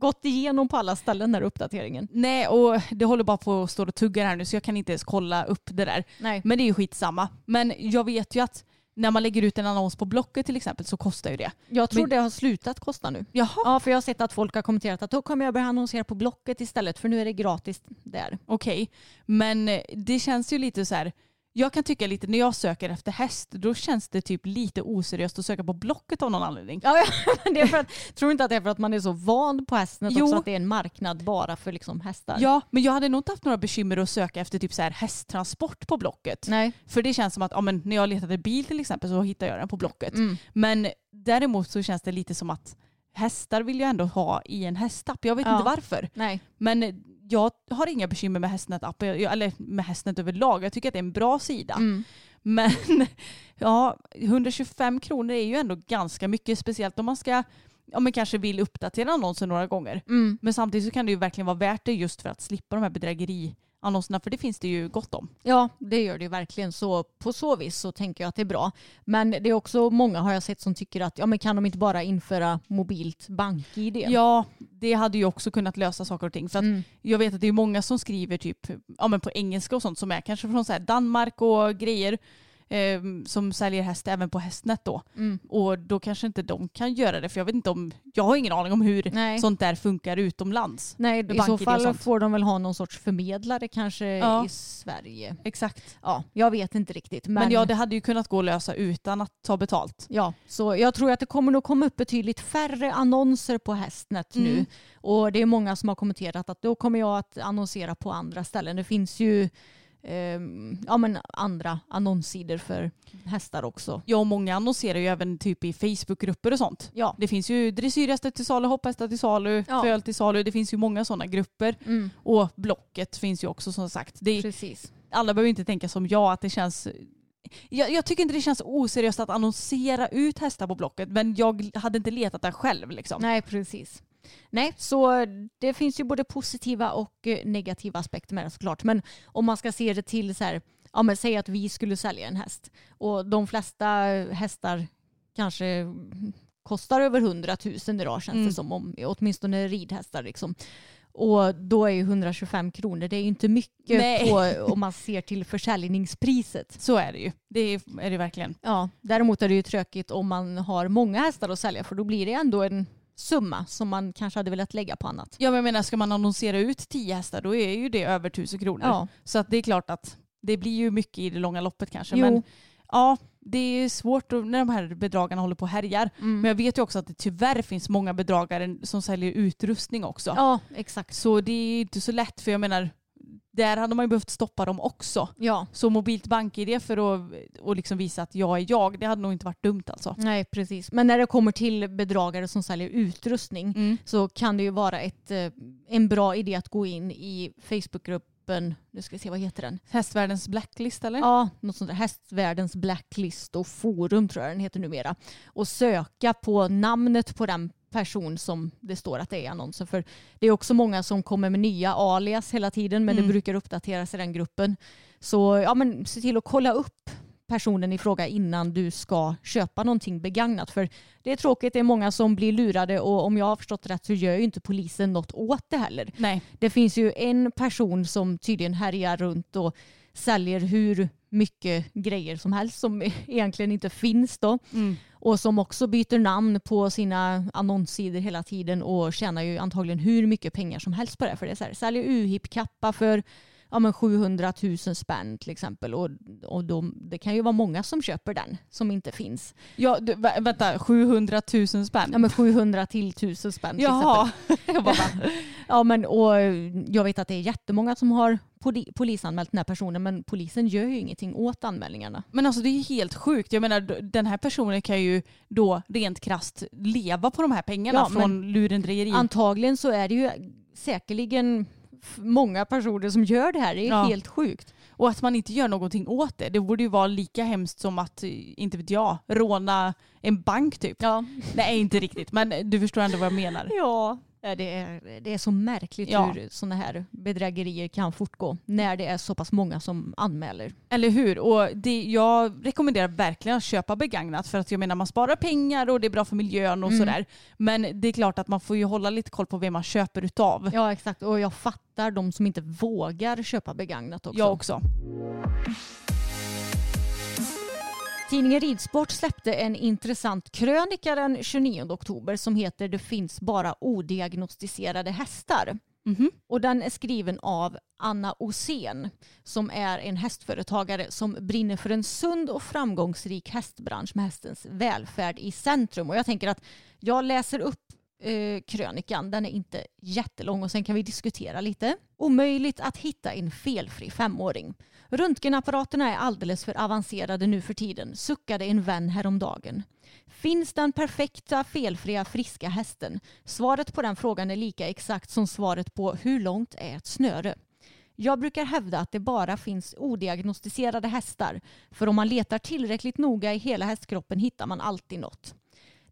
gått igenom på alla ställen den här uppdateringen. Nej, och det håller bara på att stå och tugga här nu så jag kan inte ens kolla upp det där. Nej. Men det är ju skitsamma. Men jag vet ju att när man lägger ut en annons på Blocket till exempel så kostar ju det. Jag tror Men- det har slutat kosta nu. Jaha. Ja, för jag har sett att folk har kommenterat att då kommer jag börja annonsera på Blocket istället för nu är det gratis där. Okej, men eh, det känns ju lite så här. Jag kan tycka lite när jag söker efter häst, då känns det typ lite oseriöst att söka på Blocket av någon anledning. Ja, det är för att, tror inte att det är för att man är så van på Hästnet Jo. också att det är en marknad bara för liksom hästar? Ja, men jag hade nog inte haft några bekymmer att söka efter typ så här hästtransport på Blocket. Nej. För det känns som att ja, men när jag letade bil till exempel så hittade jag den på Blocket. Mm. Men däremot så känns det lite som att hästar vill jag ändå ha i en hästapp. Jag vet Ja. inte varför. Nej. Men jag har inga bekymmer med Hästnet-appen, eller med Hästnet överlag. Jag tycker att det är en bra sida. Mm. Men ja, 125 kronor är ju ändå ganska mycket, speciellt om man ska, om man kanske vill uppdatera annonsen några gånger. Mm. Men samtidigt så kan det ju verkligen vara värt det just för att slippa de här bedrägeriannonserna, för det finns det ju gott om. Ja, det gör det ju verkligen. Så på så vis så tänker jag att det är bra. Men det är också många har jag sett som tycker att ja, men kan de inte bara införa mobilt bank-id? Ja, det hade ju också kunnat lösa saker och ting. För att Mm. jag vet att det är många som skriver typ ja, men på engelska och sånt som är kanske från så Danmark och grejer. Eh, som säljer häst även på Hästnet då. Mm. Och då kanske inte de kan göra det för jag vet inte om, jag har ingen aning om hur Nej. sånt där funkar utomlands. Nej, i så fall får de väl ha någon sorts förmedlare kanske Ja. i Sverige. Exakt. Ja, jag vet inte riktigt. Men, Men, ja, det hade ju kunnat gå att lösa utan att ta betalt. Ja, så jag tror att det kommer nog komma upp betydligt färre annonser på Hästnet nu. Mm. Och det är många som har kommenterat att då kommer jag att annonsera på andra ställen. Det finns ju ehm, ja, men andra annonssidor för hästar också. Ja, och många annonserar ju även typ i Facebookgrupper och sånt. Ja. Det finns ju dressyrhästar till salu, hopphästar till salu, Ja. föl till salu. Det finns ju många sådana grupper. Mm, Och Blocket finns ju också som sagt. Det precis. alla behöver inte tänka som jag att det känns jag, jag tycker inte det känns oseriöst att annonsera ut hästar på Blocket men jag hade inte letat där själv. Liksom. Nej, precis. Nej, så det finns ju både positiva och eh, negativa aspekter med det såklart. Men om man ska se det till så här, ja men säg att vi skulle sälja en häst och de flesta hästar kanske kostar över 100 000 idag känns Mm. det som, om, åtminstone ridhästar liksom. Och då är ju 125 kronor, det är ju inte mycket Nej. på, om man ser till försäljningspriset. Så är det ju. Det är, är det verkligen. Ja, däremot är det ju tråkigt om man har många hästar att sälja för då blir det ändå en summa som man kanske hade velat lägga på annat. Ja men jag menar ska man annonsera ut tio hästar då är ju det över tusen kronor. Ja, Så att det är klart att det blir ju mycket i det långa loppet kanske. Jo. Men ja, det är svårt när de här bedragarna håller på och härjar. mm. Men jag vet ju också att det tyvärr finns många bedragare som säljer utrustning också. ja exakt. Så det är inte så lätt för jag menar, där hade man ju behövt stoppa dem också. Ja, Så mobilt bank-id för att och liksom visa att jag är jag, det hade nog inte varit dumt alltså. nej precis. Men när det kommer till bedragare som säljer utrustning Mm. så kan det ju vara ett, eh, en bra idé att gå in i Facebookgruppen, nu ska vi se vad heter den? Hästvärldens blacklist eller? Ja, något sånt där. Hästvärldens blacklist och forum tror jag den heter numera. Och söka på namnet på den person som det står att det är i annonsen. För det är också många som kommer med nya alias hela tiden men Mm. det brukar uppdateras i den gruppen. Så ja, men se till att kolla upp personen i fråga innan du ska köpa någonting begagnat. För det är tråkigt, det är många som blir lurade och om jag har förstått rätt så gör ju inte polisen något åt det heller. Nej. Det finns ju en person som tydligen härjar runt och säljer hur mycket grejer som helst som egentligen inte finns då. Mm. Och som också byter namn på sina annonssidor hela tiden och tjänar ju antagligen hur mycket pengar som helst på det. För det är så här, säljer UHIP-kappa för ja, men 700 000 spänn till exempel. Och, och de, det kan ju vara många som köper den som inte finns. Ja, du, vä- vänta, 700 000 spänn? Ja men 700 till 1000 spänn till Jaha. exempel. bara? Ja, men, och jag vet att det är jättemånga som har poli- polisanmält den här personen men polisen gör ju ingenting åt anmälningarna. Men alltså det är helt sjukt. Jag menar den här personen kan ju då rent krasst leva på de här pengarna Ja, från lurendrejeri. Antagligen så är det ju säkerligen många personer som gör det här. Det är Ja. helt sjukt. Och att man inte gör någonting åt det. Det borde ju vara lika hemskt som att, eh, inte vet jag, råna en bank typ. Ja, Nej inte riktigt men du förstår ändå vad jag menar. ja. Det, är, det är så märkligt Ja. hur sådana här bedrägerier kan fortgå när det är så pass många som anmäler. Eller hur? Och det, jag rekommenderar verkligen att köpa begagnat för att jag menar man sparar pengar och det är bra för miljön och Mm. sådär. Men det är klart att man får ju hålla lite koll på vem man köper utav. Ja exakt och jag fattar de som inte vågar köpa begagnat också. Jag också. Tidningen Ridsport släppte en intressant krönika den 29 oktober som heter Det finns bara odiagnostiserade hästar. Mhm. Och den är skriven av Anna Osén som är en hästföretagare som brinner för en sund och framgångsrik hästbransch med hästens välfärd i centrum. Och jag tänker att jag läser upp eh, krönikan. Den är inte jättelång och sen kan vi diskutera lite. Omöjligt att hitta en felfri femåring. Röntgenapparaterna är alldeles för avancerade nu för tiden, suckade en vän häromdagen. Finns den perfekta, felfria, friska hästen? Svaret på den frågan är lika exakt som svaret på hur långt är ett snöre? Jag brukar hävda att det bara finns odiagnostiserade hästar, för om man letar tillräckligt noga i hela hästkroppen hittar man alltid något.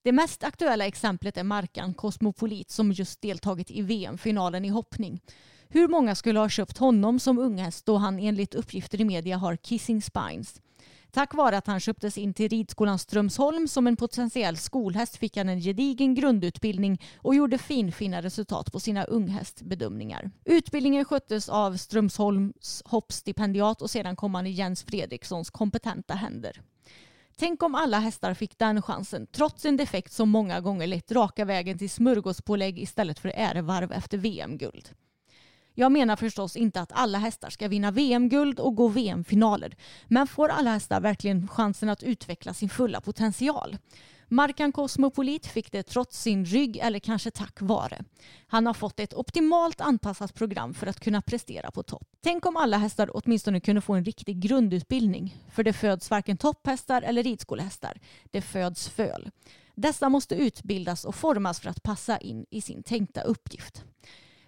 Det mest aktuella exemplet är Markan Cosmopolit som just deltagit i VM-finalen i hoppning. Hur många skulle ha köpt honom som unghäst då han enligt uppgifter i media har kissing spines? Tack vare att han köptes in till ridskolan Strömsholm som en potentiell skolhäst fick han en gedigen grundutbildning och gjorde finfina resultat på sina unghästbedömningar. Utbildningen sköttes av Strömsholms hoppstipendiat och sedan kom han i Jens Fredrikssons kompetenta händer. Tänk om alla hästar fick den chansen, trots en defekt som många gånger lett raka vägen till smörgåspålägg istället för ärevarv efter VM-guld. Jag menar förstås inte att alla hästar ska vinna VM-guld och gå VM-finaler. Men får alla hästar verkligen chansen att utveckla sin fulla potential? Markan Cosmopolit fick det trots sin rygg eller kanske tack vare. Han har fått ett optimalt anpassat program för att kunna prestera på topp. Tänk om alla hästar åtminstone kunde få en riktig grundutbildning. För det föds varken topphästar eller ridskolehästar. Det föds föl. Dessa måste utbildas och formas för att passa in i sin tänkta uppgift.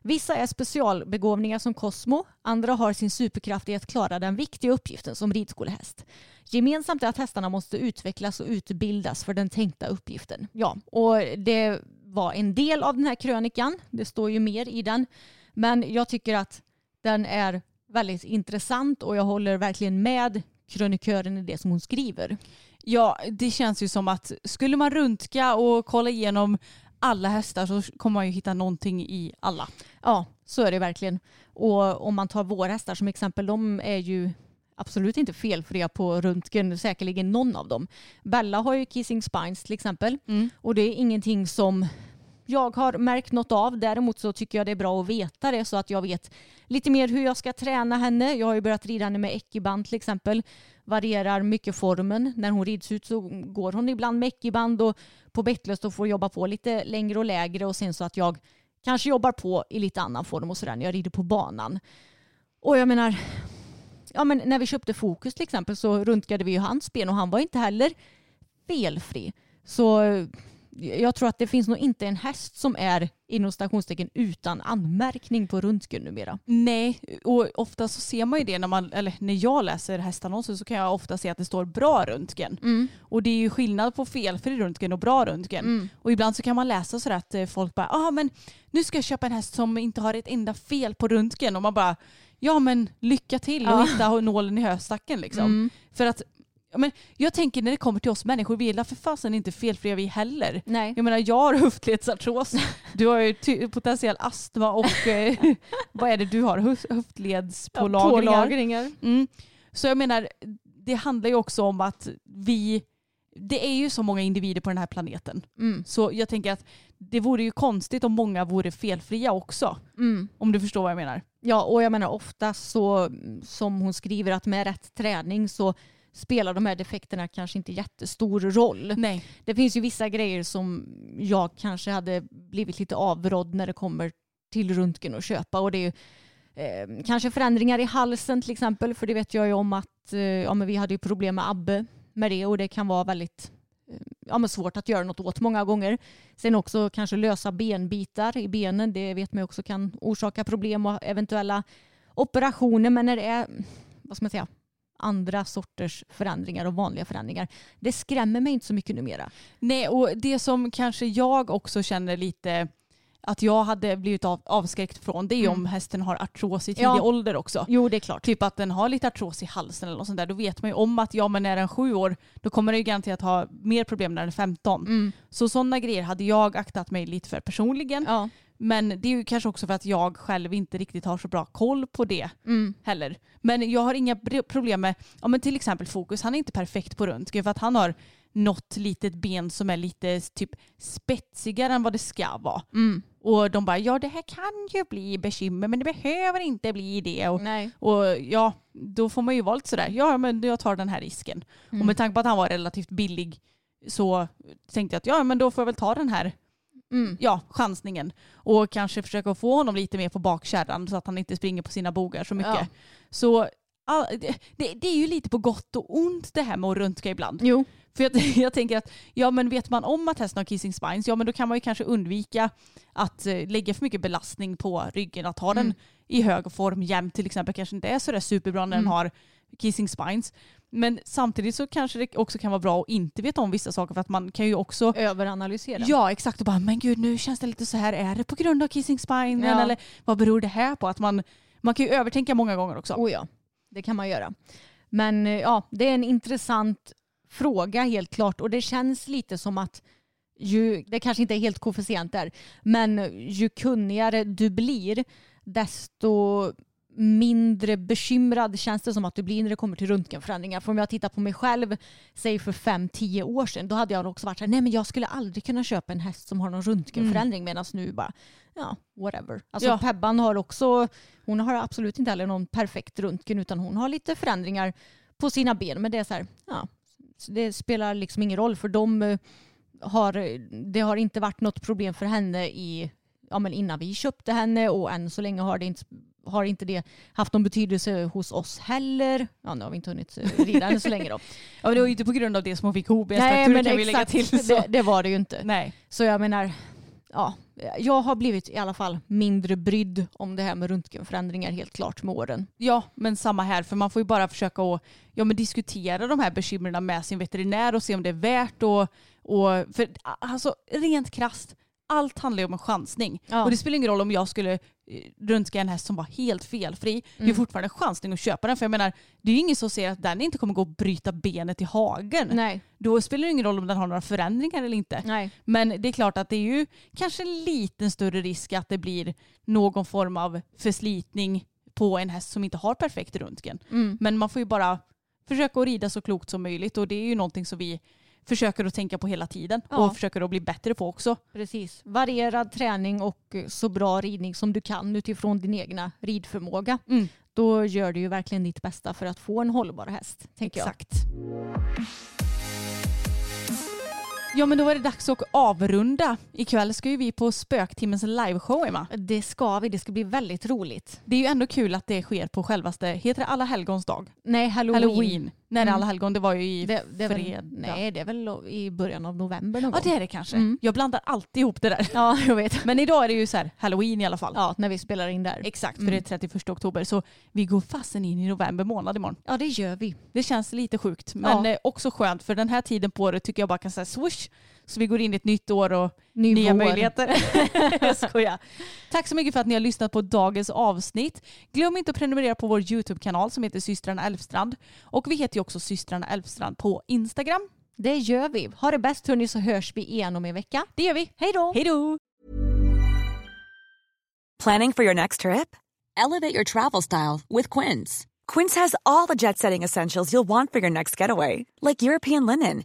Vissa är specialbegåvningar som Cosmo, andra har sin superkraft i att klara den viktiga uppgiften som ridskolehäst. Gemensamt är att hästarna måste utvecklas och utbildas för den tänkta uppgiften. Ja, och det var en del av den här krönikan. Det står ju mer i den. Men jag tycker att den är väldigt intressant och jag håller verkligen med krönikören i det som hon skriver. Ja, det känns ju som att skulle man röntga och kolla igenom alla hästar så kommer man ju hitta någonting i alla. Ja, så är det verkligen. Och om man tar våra hästar som exempel, de är ju absolut inte felfria på röntgen, säkerligen någon av dem. Bella har ju kissing spines till exempel och det är ingenting som jag har märkt något av. Däremot så tycker jag det är bra att veta det så att jag vet lite mer hur jag ska träna henne. Jag har ju börjat rida henne med ekiband till exempel. Varierar mycket formen. När hon rids ut så går hon ibland med ekiband och på bettlöst och får jobba på lite längre och lägre och sen så att jag kanske jobbar på i lite annan form och sådär när jag rider på banan. Och jag menar, ja men när vi köpte Fokus till exempel så röntgade vi ju hans ben och han var inte heller felfri. Så jag tror att det finns nog inte en häst som är inom stationstecken utan anmärkning på röntgen numera. Nej, och ofta så ser man ju det när man, eller när jag läser hästannonser så kan jag ofta se att det står bra röntgen. Och det är ju skillnad på felfri röntgen och bra röntgen. Och ibland så kan man läsa sådär att eh, folk bara, ja ah, men nu ska jag köpa en häst som inte har ett enda fel på röntgen och man bara, ja men lycka till och Ja. hitta nålen i höstacken liksom. För att Ja, men jag tänker när det kommer till oss människor, vi är för fasen inte felfria vi heller. Nej. Jag menar jag har höftledsartros, du har ju potentiell astma och eh, vad är det du har? Höf- Höftledspålagringar. Pålagringar. Mm. Så jag menar, det handlar ju också om att vi, det är ju så många individer på den här planeten. Mm. Så jag tänker att det vore ju konstigt om många vore felfria också. Mm. Om du förstår vad jag menar. Ja, och jag menar ofta så som hon skriver att med rätt träning så spelar de här defekterna kanske inte jättestor roll. Nej. Det finns ju vissa grejer som jag kanske hade blivit lite avrådd när det kommer till röntgen och köpa och det är ju eh, kanske förändringar i halsen till exempel för det vet jag ju om att eh, ja, men vi hade ju problem med Abbe med det och det kan vara väldigt eh, ja, men svårt att göra något åt många gånger. Sen också kanske lösa benbitar i benen. Det vet man också kan orsaka problem och eventuella operationer. Men när det är vad ska man säga, andra sorters förändringar och vanliga förändringar. Det skrämmer mig inte så mycket numera. Nej, och det som kanske jag också känner lite att jag hade blivit av, avskräckt från det är ju om hästen har artros i tidig Ja. ålder också. Jo, det är klart. Typ att den har lite artros i halsen eller något sånt där. Då vet man ju om att ja men är den sju år då kommer den ju garanterat ha mer problem när den är 15. Mm. Så sådana grejer hade jag aktat mig lite för personligen. Ja. Men det är ju kanske också för att jag själv inte riktigt har så bra koll på det Mm. heller. Men jag har inga problem med, ja men till exempel Fokus, han är inte perfekt på röntgen för att han har något litet ben som är lite typ spetsigare än vad det ska vara. Mm. Och de bara, ja det här kan ju bli bekymmer men det behöver inte bli det. Och, och ja, då får man ju vara lite sådär, ja men jag tar den här risken. Mm. Och med tanke på att han var relativt billig så tänkte jag att ja men då får jag väl ta den här Mm. ja, chansningen. Och kanske försöka få honom lite mer på bakkärran så att han inte springer på sina bogar så mycket. Ja. Så all, det, det, är ju lite på gott och ont det här med att röntga ibland. Jo. För jag, jag tänker att ja, men vet man om att hästen har kissing spines, ja men då kan man ju kanske undvika att eh, lägga för mycket belastning på ryggen. Att ha den Mm. i hög form jämt till exempel kanske inte är så där superbra när den Mm. har kissing spines. Men samtidigt så kanske det också kan vara bra att inte veta om vissa saker för att man kan ju också Överanalysera. Ja exakt och bara men gud nu känns det lite så här, är det på grund av kissing spine Ja. eller vad beror det här på? Att man, man kan ju övertänka många gånger också. Oh ja, det kan man göra. Men eh, ja, det är en intressant fråga helt klart och det känns lite som att ju, det kanske inte är helt koefficient där, men ju kunnigare du blir desto mindre bekymrad känns det som att du blir när det kommer till röntgenförändringar. För om jag tittar på mig själv, säg för fem tio år sedan, då hade jag också varit så här, nej men jag skulle aldrig kunna köpa en häst som har någon röntgenförändring medan nu bara, ja, whatever. Alltså Ja. Pebban har också, hon har absolut inte heller någon perfekt röntgen utan hon har lite förändringar på sina ben. Men det är så här, ja, det spelar liksom ingen roll för de eh, har, det har inte varit något problem för henne i, ja, men innan vi köpte henne och än så länge har det inte har inte det haft någon betydelse hos oss heller. Ja, nu har vi inte hunnit eh, rida än så länge då. Ja, det var ju inte på grund av det som hon fick men kan vi lägga till. Så. Det, det var det ju inte. Nej. Så jag menar, ja, jag har blivit i alla fall mindre brydd om det här med röntgenförändringar helt klart med åren. Ja, men samma här. För man får ju bara försöka att ja, men diskutera de här bekymren med sin veterinär och se om det är värt och, och för alltså rent krast allt handlar ju om en chansning. Ja. Och det spelar ingen roll om jag skulle röntga en häst som var helt felfri. Det är fortfarande en chansning att köpa den. För jag menar, det är ju ingen som ser att den inte kommer gå och bryta benet i hagen. Nej. Då spelar det ingen roll om den har några förändringar eller inte. Nej. Men det är klart att det är ju kanske en liten större risk att det blir någon form av förslitning på en häst som inte har perfekt röntgen. Mm. Men man får ju bara försöka att rida så klokt som möjligt och det är ju någonting som vi försöker att tänka på hela tiden Ja. och försöker att bli bättre på också. Precis. Varierad träning och så bra ridning som du kan utifrån din egna ridförmåga. Mm. Då gör du ju verkligen ditt bästa för att få en hållbar häst. Tänker jag. Exakt. Ja men då är det dags att avrunda. Ikväll ska ju vi på Spöktimmens liveshow Emma. Det ska vi. Det ska bli väldigt roligt. Det är ju ändå kul att det sker på självaste, heter det alla helgons dag? Nej, halloween. Halloween. Nej det är Mm. alla helgon, det var ju i Det, det är väl, fredag. nej, det är väl i början av november någon Ja det är det kanske. Mm. Jag blandar alltid ihop det där. Ja, jag vet. Men idag är det ju så här halloween i alla fall. Ja, när vi spelar in där. Exakt, för Mm. det är 31 oktober. Så vi går fasen in i november månad imorgon. Ja, det gör vi. Det känns lite sjukt men Ja. eh, också skönt för den här tiden på året tycker jag bara kan säga swoosh. Så vi går in i ett nytt år och Ny nya vår. möjligheter. jag skojar. Tack så mycket för att ni har lyssnat på dagens avsnitt. Glöm inte att prenumerera på vår YouTube-kanal som heter systrarna Elfstrand. Och vi heter ju också systrarna Elfstrand på Instagram. Det gör vi. Ha det bäst hörni så hörs vi igen om en vecka. Det gör vi. Hej då! Hej då! Planning for your next trip? Elevate your travel style with Quince. Quince has all the jet setting essentials you'll want for your next getaway, like European linen,